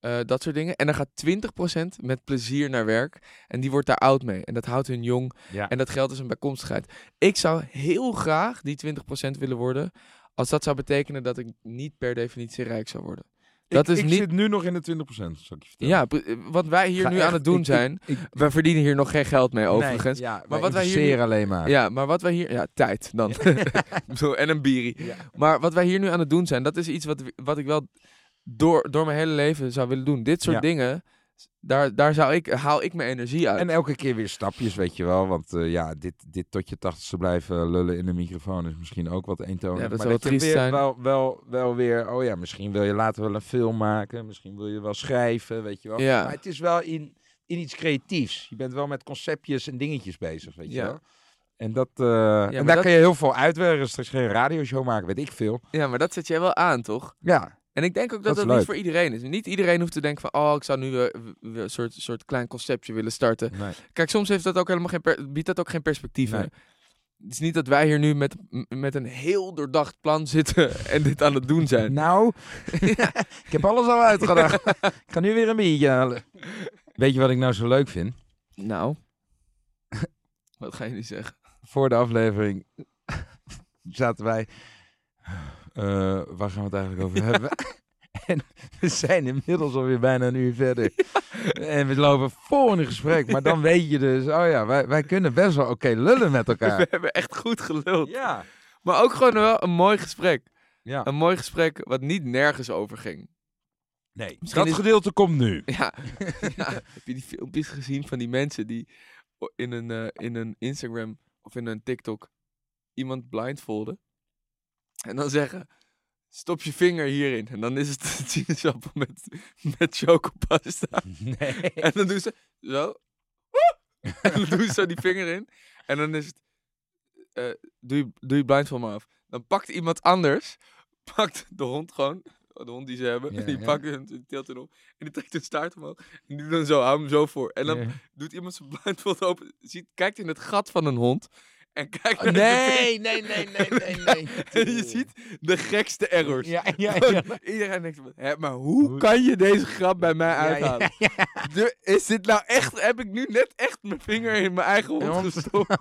[SPEAKER 1] eh, dat soort dingen. En dan gaat 20% met plezier naar werk. En die wordt daar oud mee. En dat houdt hun jong.
[SPEAKER 2] Ja.
[SPEAKER 1] En dat geldt als een bijkomstigheid. Ik zou heel graag die 20% willen worden. Als dat zou betekenen dat ik niet per definitie rijk zou worden. Dat
[SPEAKER 2] ik,
[SPEAKER 1] is
[SPEAKER 2] ik
[SPEAKER 1] niet-
[SPEAKER 2] zit nu nog in de 20%, zal ik je vertellen.
[SPEAKER 1] Ja, wat wij hier
[SPEAKER 2] Ga
[SPEAKER 1] nu
[SPEAKER 2] echt-
[SPEAKER 1] aan het doen
[SPEAKER 2] ik-
[SPEAKER 1] zijn. wij verdienen hier nog geen geld mee, overigens.
[SPEAKER 2] Nee, ja,
[SPEAKER 1] Maar wat wij hier
[SPEAKER 2] investeren alleen maar.
[SPEAKER 1] Ja, maar wat wij hier... Ja, tijd dan. Zo, (laughs) en een bierie.
[SPEAKER 2] Ja.
[SPEAKER 1] Maar wat wij hier nu aan het doen zijn, dat is iets wat, wat ik wel door, door mijn hele leven zou willen doen. Dit soort
[SPEAKER 2] Ja.
[SPEAKER 1] dingen, daar, daar zou ik, haal ik mijn energie uit.
[SPEAKER 2] En elke keer weer stapjes, weet je wel. Want eh, ja, dit, dit tot je tachtigste blijven lullen in de microfoon is misschien ook wat eentonig.
[SPEAKER 1] Ja, dat
[SPEAKER 2] maar je weer,
[SPEAKER 1] zijn.
[SPEAKER 2] Wel, wel, wel weer, oh ja, misschien wil je later wel een film maken. Misschien wil je wel schrijven, weet je wel.
[SPEAKER 1] Ja.
[SPEAKER 2] Maar het is wel in, in iets creatiefs. Je bent wel met conceptjes en dingetjes bezig, weet je
[SPEAKER 1] Ja.
[SPEAKER 2] wel. En, dat, eh, en daar
[SPEAKER 1] dat-
[SPEAKER 2] kan je heel veel uitwerken. Straks geen radioshow maken, weet ik veel.
[SPEAKER 1] Ja, maar dat zet jij wel aan, toch?
[SPEAKER 2] Ja,
[SPEAKER 1] En ik denk ook dat
[SPEAKER 2] Dat
[SPEAKER 1] niet voor iedereen is. Niet iedereen hoeft te denken van, oh, ik zou nu een soort, soort klein conceptje willen starten.
[SPEAKER 2] nee.
[SPEAKER 1] Kijk, soms heeft dat ook helemaal geen per- biedt dat ook geen perspectief.
[SPEAKER 2] Nee.
[SPEAKER 1] Het is niet dat wij hier nu met, met een heel doordacht plan zitten (laughs) en dit aan het doen zijn.
[SPEAKER 2] Nou, (laughs) (laughs) ik heb alles al uitgedacht. ik ga nu weer een biertje halen. Weet je wat ik nou zo leuk vind?
[SPEAKER 1] Nou, wat ga je nu zeggen?
[SPEAKER 2] Voor de aflevering zaten wij... eh, waar gaan we het eigenlijk over hebben? (laughs) en we zijn inmiddels alweer bijna een uur verder. (laughs) En we lopen vol in een gesprek. Maar dan weet je dus, oh ja, wij, wij kunnen best wel oké lullen met
[SPEAKER 1] We
[SPEAKER 2] elkaar.
[SPEAKER 1] hebben echt goed geluld.
[SPEAKER 2] Ja.
[SPEAKER 1] Maar ook gewoon wel een mooi gesprek.
[SPEAKER 2] ja.
[SPEAKER 1] Een mooi gesprek wat niet nergens over ging.
[SPEAKER 2] Nee,
[SPEAKER 1] Misschien
[SPEAKER 2] dat
[SPEAKER 1] is-
[SPEAKER 2] gedeelte komt nu. (laughs)
[SPEAKER 1] Ja. ja. Heb je die filmpjes gezien van die mensen die in een, eh, in een Instagram of in een TikTok iemand blindfolden en dan zeggen stop je vinger hierin. En dan is het (laughs) een sinaasappel met, met chocopasta. (laughs)
[SPEAKER 2] Nee.
[SPEAKER 1] en dan doen ze zo. En dan doen ze zo die vinger in. En dan is het eh, doe, je, doe je blindfold maar af. Dan pakt iemand anders pakt de hond gewoon de hond die ze hebben
[SPEAKER 2] Ja, (laughs)
[SPEAKER 1] die
[SPEAKER 2] ja.
[SPEAKER 1] pakt hem die tilt hem op en die trekt hun staart omhoog. En die doet dan zo hou hem zo voor. En dan
[SPEAKER 2] Ja.
[SPEAKER 1] doet iemand zijn blindfold open ziet kijkt in het gat van een hond en kijkt naar de vinger.
[SPEAKER 2] Nee, nee, nee, nee, nee, (laughs) nee.
[SPEAKER 1] En je ziet de gekste errors.
[SPEAKER 2] Ja, ja, (laughs) ja.
[SPEAKER 1] Iedereen denkt, hè, maar hoe
[SPEAKER 2] Hoe-
[SPEAKER 1] kan je deze grap bij mij uithalen? (laughs) De- is dit nou echt, heb ik nu net echt mijn vinger in mijn eigen hond gestopt?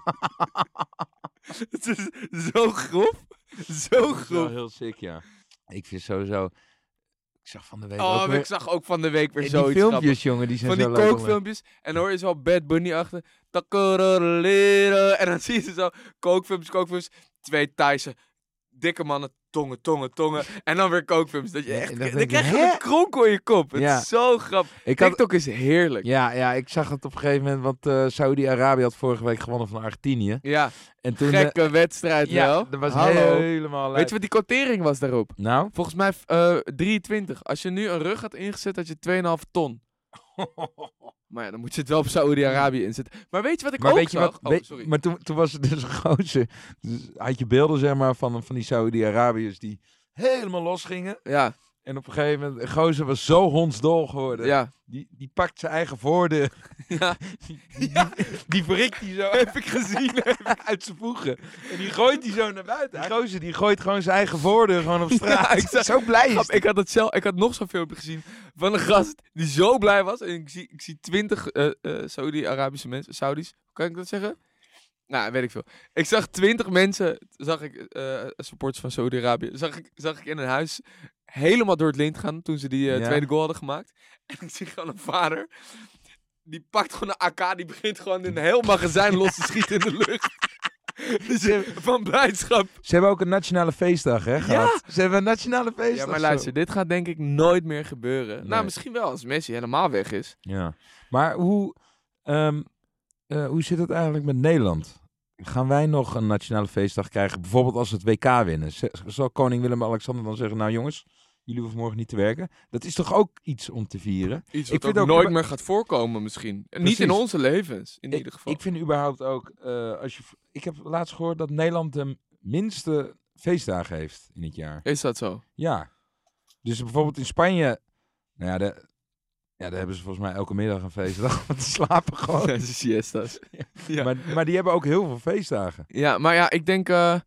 [SPEAKER 1] Het is zo grof. Zo grof.
[SPEAKER 2] heel sick, ja. Ik vind sowieso... Ik zag van de week
[SPEAKER 1] Oh,
[SPEAKER 2] ook weer...
[SPEAKER 1] ik zag ook van de week weer
[SPEAKER 2] die
[SPEAKER 1] zoiets
[SPEAKER 2] filmpjes, jongen, die zijn
[SPEAKER 1] Van die
[SPEAKER 2] zo
[SPEAKER 1] kookfilmpjes. En hoor je zo Bad Bunny achter. En dan (laughs) zie je zo kookfilmpjes, kookfilmpjes. Twee Thaise dikke mannen. Tongen, tongen, tongen. En dan weer kookfilmpjes. Dat je echt, dan, krijg je
[SPEAKER 2] hè?
[SPEAKER 1] een kronkel in je kop. Het
[SPEAKER 2] Ja.
[SPEAKER 1] is zo grappig.
[SPEAKER 2] Ik had,
[SPEAKER 1] TikTok is heerlijk.
[SPEAKER 2] ja, ja, ik zag het op een gegeven moment, want eh Saudi-Arabië had vorige week gewonnen van Argentinië.
[SPEAKER 1] Ja,
[SPEAKER 2] En toen... eh,
[SPEAKER 1] gekke wedstrijd
[SPEAKER 2] ja,
[SPEAKER 1] wel.
[SPEAKER 2] dat was
[SPEAKER 1] Hallo.
[SPEAKER 2] helemaal
[SPEAKER 1] Weet je wat die quotering was daarop?
[SPEAKER 2] Nou?
[SPEAKER 1] Volgens mij eh 23. Als je nu een rug had ingezet, had je 2,5 ton. (laughs) Maar ja, dan moet je het wel op Saoedi-Arabië inzetten. Maar weet je wat ik
[SPEAKER 2] Maar
[SPEAKER 1] ook
[SPEAKER 2] weet je
[SPEAKER 1] zag?
[SPEAKER 2] wat?
[SPEAKER 1] Oh, sorry.
[SPEAKER 2] maar toen, toen was het dus een gozer. Dus had je beelden zeg maar van, van die Saudi-Arabiërs die helemaal los gingen.
[SPEAKER 1] Ja,
[SPEAKER 2] En op een gegeven moment, gozer was zo hondsdol geworden.
[SPEAKER 1] ja.
[SPEAKER 2] Die, die pakt zijn eigen voordeur. (laughs)
[SPEAKER 1] Ja.
[SPEAKER 2] Die, die, die, die verrikt die zo. Heb ik gezien. (laughs) uit zijn voegen. En die gooit die zo naar buiten. Die gozer die gooit gewoon zijn eigen voordeur gewoon op straat. (laughs)
[SPEAKER 1] Ja, ik zag-
[SPEAKER 2] zo blij is
[SPEAKER 1] Grap, ik had het zelf, ik had nog zo'n filmpje gezien van een gast die zo blij was. En ik zie, ik zie twintig eh, eh, Saudi-Arabische mensen, Saudis, kan ik dat zeggen? Nou, weet ik veel. Ik zag twintig mensen, zag ik, eh supporters van Saudi-Arabië, zag ik, zag ik in een huis helemaal door het lint gaan toen ze die eh,
[SPEAKER 2] Ja.
[SPEAKER 1] tweede goal hadden gemaakt. (laughs) En ik zie gewoon een vader, die pakt gewoon een AK, die begint gewoon een heel magazijn los te schieten in de lucht. (laughs) Dus, (laughs) van blijdschap.
[SPEAKER 2] Ze hebben ook een nationale feestdag, hè, gehad. Ze hebben een nationale feestdag.
[SPEAKER 1] Ja, maar
[SPEAKER 2] zo.
[SPEAKER 1] luister, dit gaat denk ik nooit meer gebeuren.
[SPEAKER 2] Nee.
[SPEAKER 1] Nou, misschien wel als Messi helemaal weg is.
[SPEAKER 2] Ja. Maar hoe, ehm, eh, hoe zit het eigenlijk met Nederland? Gaan wij nog een nationale feestdag krijgen? Bijvoorbeeld als we het WK winnen. Zal koning Willem-Alexander dan zeggen... Nou jongens, jullie hoeven morgen niet te werken. Dat is toch ook iets om te vieren?
[SPEAKER 1] Iets
[SPEAKER 2] Ik
[SPEAKER 1] wat
[SPEAKER 2] vind
[SPEAKER 1] ook
[SPEAKER 2] ook
[SPEAKER 1] nooit meer gaat voorkomen misschien. En niet in onze levens, in ieder geval.
[SPEAKER 2] Ik vind überhaupt ook... eh, als je, ik heb laatst gehoord dat Nederland de minste feestdagen heeft in het jaar.
[SPEAKER 1] Is dat zo?
[SPEAKER 2] Ja. Dus bijvoorbeeld in Spanje... Nou ja, de, ja, daar hebben ze volgens mij elke middag een feestdag. (laughs) Want ze slapen gewoon. (laughs)
[SPEAKER 1] de siestas. (laughs) Ja.
[SPEAKER 2] Maar, maar die hebben ook heel veel feestdagen.
[SPEAKER 1] ja, maar ja, ik denk... eh,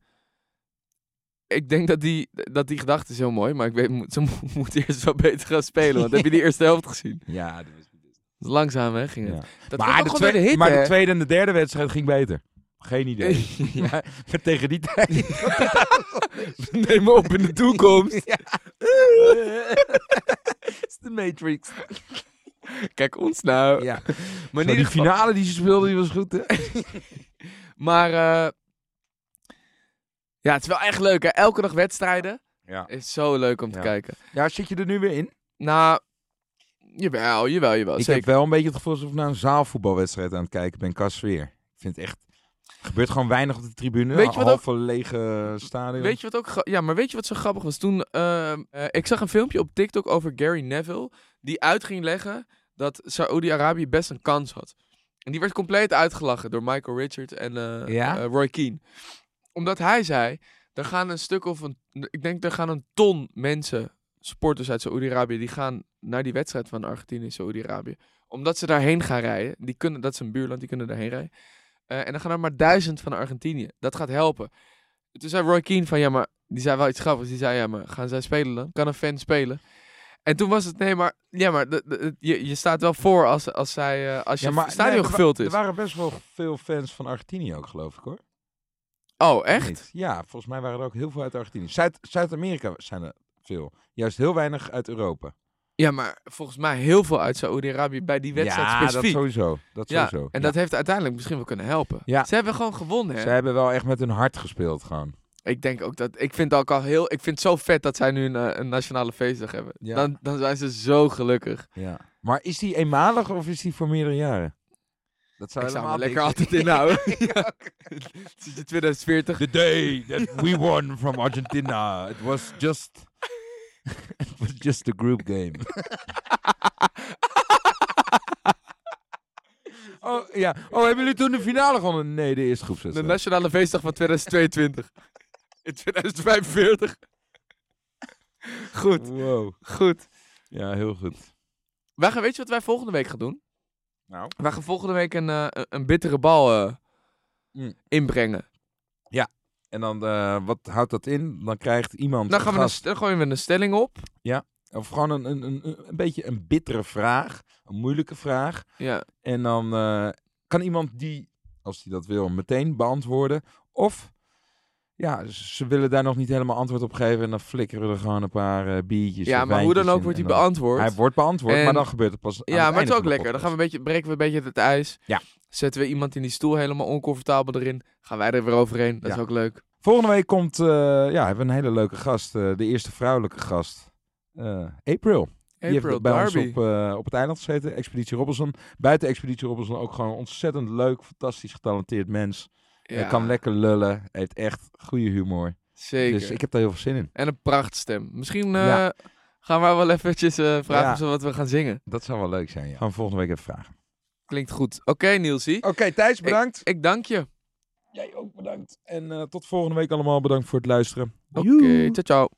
[SPEAKER 1] ik denk dat die, dat die gedachte is heel mooi, maar ik weet, moet- ze (laughs) mo- moeten eerst wel beter gaan spelen. Want heb je die (laughs) eerste helft gezien?
[SPEAKER 2] Ja, dat is
[SPEAKER 1] langzaam, hè, ging het.
[SPEAKER 2] Ja.
[SPEAKER 1] Dat
[SPEAKER 2] maar, de
[SPEAKER 1] ook gewoon door
[SPEAKER 2] twee-
[SPEAKER 1] de hit,
[SPEAKER 2] maar
[SPEAKER 1] hè?
[SPEAKER 2] de tweede en de derde wedstrijd ging beter. Geen idee. (laughs)
[SPEAKER 1] ja.
[SPEAKER 2] maar, tegen die tijd.
[SPEAKER 1] Neem me op in de toekomst.
[SPEAKER 2] Het is de Matrix.
[SPEAKER 1] Kijk ons nou.
[SPEAKER 2] Ja.
[SPEAKER 1] Maar,
[SPEAKER 2] die finale die ze speelden, die was goed. Hè?
[SPEAKER 1] maar eh, ja, het is wel echt leuk, hè? Elke dag wedstrijden.
[SPEAKER 2] Ja.
[SPEAKER 1] Is zo leuk om te
[SPEAKER 2] Ja.
[SPEAKER 1] kijken.
[SPEAKER 2] ja, zit je er nu weer in?
[SPEAKER 1] Nou, jawel, jawel, jawel.
[SPEAKER 2] ik
[SPEAKER 1] zeker.
[SPEAKER 2] heb wel een beetje het gevoel alsof ik naar een zaalvoetbalwedstrijd aan het kijken ben qua sfeer. Ik vind het echt... Er gebeurt gewoon weinig op de tribune.
[SPEAKER 1] Weet je wat
[SPEAKER 2] Half lege stadion.
[SPEAKER 1] Weet je wat ook... Ja, maar weet je wat zo grappig was? Toen, eh, ik zag een filmpje op TikTok over Gary Neville, die uit ging leggen dat Saoedi-Arabië best een kans had. En die werd compleet uitgelachen door Michael Richards en eh,
[SPEAKER 2] Ja?
[SPEAKER 1] eh, Roy Keane. Omdat hij zei, er gaan een stuk of een... Ik denk, er gaan een ton mensen, supporters uit Saoedi-Arabië, die gaan naar die wedstrijd van Argentinië en Saoedi-Arabië. Omdat ze daarheen gaan rijden. Die kunnen, dat is een buurland, die kunnen daarheen rijden. Eh, en dan gaan er maar duizend van Argentinië. Dat gaat helpen. Toen zei Roy Keane van, ja, maar... Die zei wel iets grappigs. Die zei, ja, maar gaan zij spelen dan? Kan een fan spelen? En toen was het, nee, maar... Ja, maar de, de- je, je staat wel voor als, als, zij, eh, als je
[SPEAKER 2] Ja, maar
[SPEAKER 1] stadion
[SPEAKER 2] nee,
[SPEAKER 1] gevuld is.
[SPEAKER 2] Er waren best wel veel fans van Argentinië ook, geloof ik hoor.
[SPEAKER 1] Oh, echt?
[SPEAKER 2] Niet? Ja, volgens mij waren er ook heel veel uit Argentinië. Zuid- Zuid-Amerika zijn er veel. Juist heel weinig uit Europa.
[SPEAKER 1] Ja, maar volgens mij heel veel uit Saoedi-Arabië bij die wedstrijd
[SPEAKER 2] ja,
[SPEAKER 1] specifiek.
[SPEAKER 2] dat sowieso. Dat
[SPEAKER 1] ja,
[SPEAKER 2] sowieso.
[SPEAKER 1] en
[SPEAKER 2] Ja.
[SPEAKER 1] dat heeft uiteindelijk misschien wel kunnen helpen.
[SPEAKER 2] Ja.
[SPEAKER 1] Ze hebben gewoon gewonnen, hè?
[SPEAKER 2] Ze hebben wel echt met hun hart gespeeld gewoon.
[SPEAKER 1] Ik denk ook dat. Ik vind het ook al heel. Ik vind het zo vet dat zij nu een, eh, een nationale feestdag hebben. Dan, dan zijn ze zo gelukkig.
[SPEAKER 2] Ja. Maar is die eenmalig of is die voor meerdere jaren? Dat zou
[SPEAKER 1] Ik zou me lekker altijd inhouden. In (laughs) 2040. (laughs)
[SPEAKER 2] The day that we won from Argentina. It was just. (laughs) it was just a group game. oh ja. Oh, hebben jullie toen de finale gewonnen? Nee, de eerste
[SPEAKER 1] De
[SPEAKER 2] groepswedstrijd.
[SPEAKER 1] nationale feestdag van 2022. In 2045. Goed,
[SPEAKER 2] Wow.
[SPEAKER 1] goed.
[SPEAKER 2] Ja, heel goed.
[SPEAKER 1] Wij gaan, weet je wat wij volgende week gaan doen?
[SPEAKER 2] Nou.
[SPEAKER 1] Wij gaan volgende week een, eh, een- bittere bal
[SPEAKER 2] Mm.
[SPEAKER 1] inbrengen.
[SPEAKER 2] En dan, eh, wat houdt dat in? Dan krijgt iemand.
[SPEAKER 1] Dan, gaan we
[SPEAKER 2] gast-
[SPEAKER 1] st- dan gooien we een stelling op.
[SPEAKER 2] Of gewoon een, een, een, een beetje een bittere vraag. Een moeilijke vraag.
[SPEAKER 1] Ja.
[SPEAKER 2] En dan kan iemand die, als hij dat wil, meteen beantwoorden. Of ja, ze willen daar nog niet helemaal antwoord op geven. En dan flikkeren er gewoon een paar eh, biertjes.
[SPEAKER 1] ja, maar hoe dan ook
[SPEAKER 2] in
[SPEAKER 1] wordt hij beantwoord.
[SPEAKER 2] Hij wordt beantwoord,
[SPEAKER 1] En-
[SPEAKER 2] maar dan gebeurt het pas.
[SPEAKER 1] ja,
[SPEAKER 2] het
[SPEAKER 1] maar het is ook lekker. Dan gaan we een beetje, breken we een beetje het ijs.
[SPEAKER 2] Ja.
[SPEAKER 1] Zetten we iemand in die stoel helemaal oncomfortabel erin. Gaan wij er weer overheen. Dat
[SPEAKER 2] Ja.
[SPEAKER 1] is ook leuk.
[SPEAKER 2] Volgende week komt, eh, ja, hebben we een hele leuke gast. eh, de eerste vrouwelijke gast. Eh, April. Die
[SPEAKER 1] April
[SPEAKER 2] heeft bij
[SPEAKER 1] Darby.
[SPEAKER 2] ons op, op het eiland gezeten, Expeditie Robinson. Buiten Expeditie Robinson ook gewoon een ontzettend leuk, fantastisch getalenteerd mens.
[SPEAKER 1] Ja,
[SPEAKER 2] Hij kan lekker lullen, heeft echt goede humor.
[SPEAKER 1] Zeker.
[SPEAKER 2] Dus ik heb daar heel veel zin in.
[SPEAKER 1] En een prachtstem. Misschien eh,
[SPEAKER 2] Ja.
[SPEAKER 1] gaan we wel eventjes eh, vragen
[SPEAKER 2] Ja.
[SPEAKER 1] of ze wat we gaan zingen.
[SPEAKER 2] Dat zou wel leuk zijn, ja. Gaan we volgende week even vragen.
[SPEAKER 1] Klinkt goed. Oké, Nielsie.
[SPEAKER 2] Oké, Thijs, bedankt.
[SPEAKER 1] Ik dank je.
[SPEAKER 2] Jij ook bedankt. En eh, tot volgende week allemaal bedankt voor het luisteren.
[SPEAKER 1] Oké,
[SPEAKER 2] Joe.
[SPEAKER 1] ciao ciao.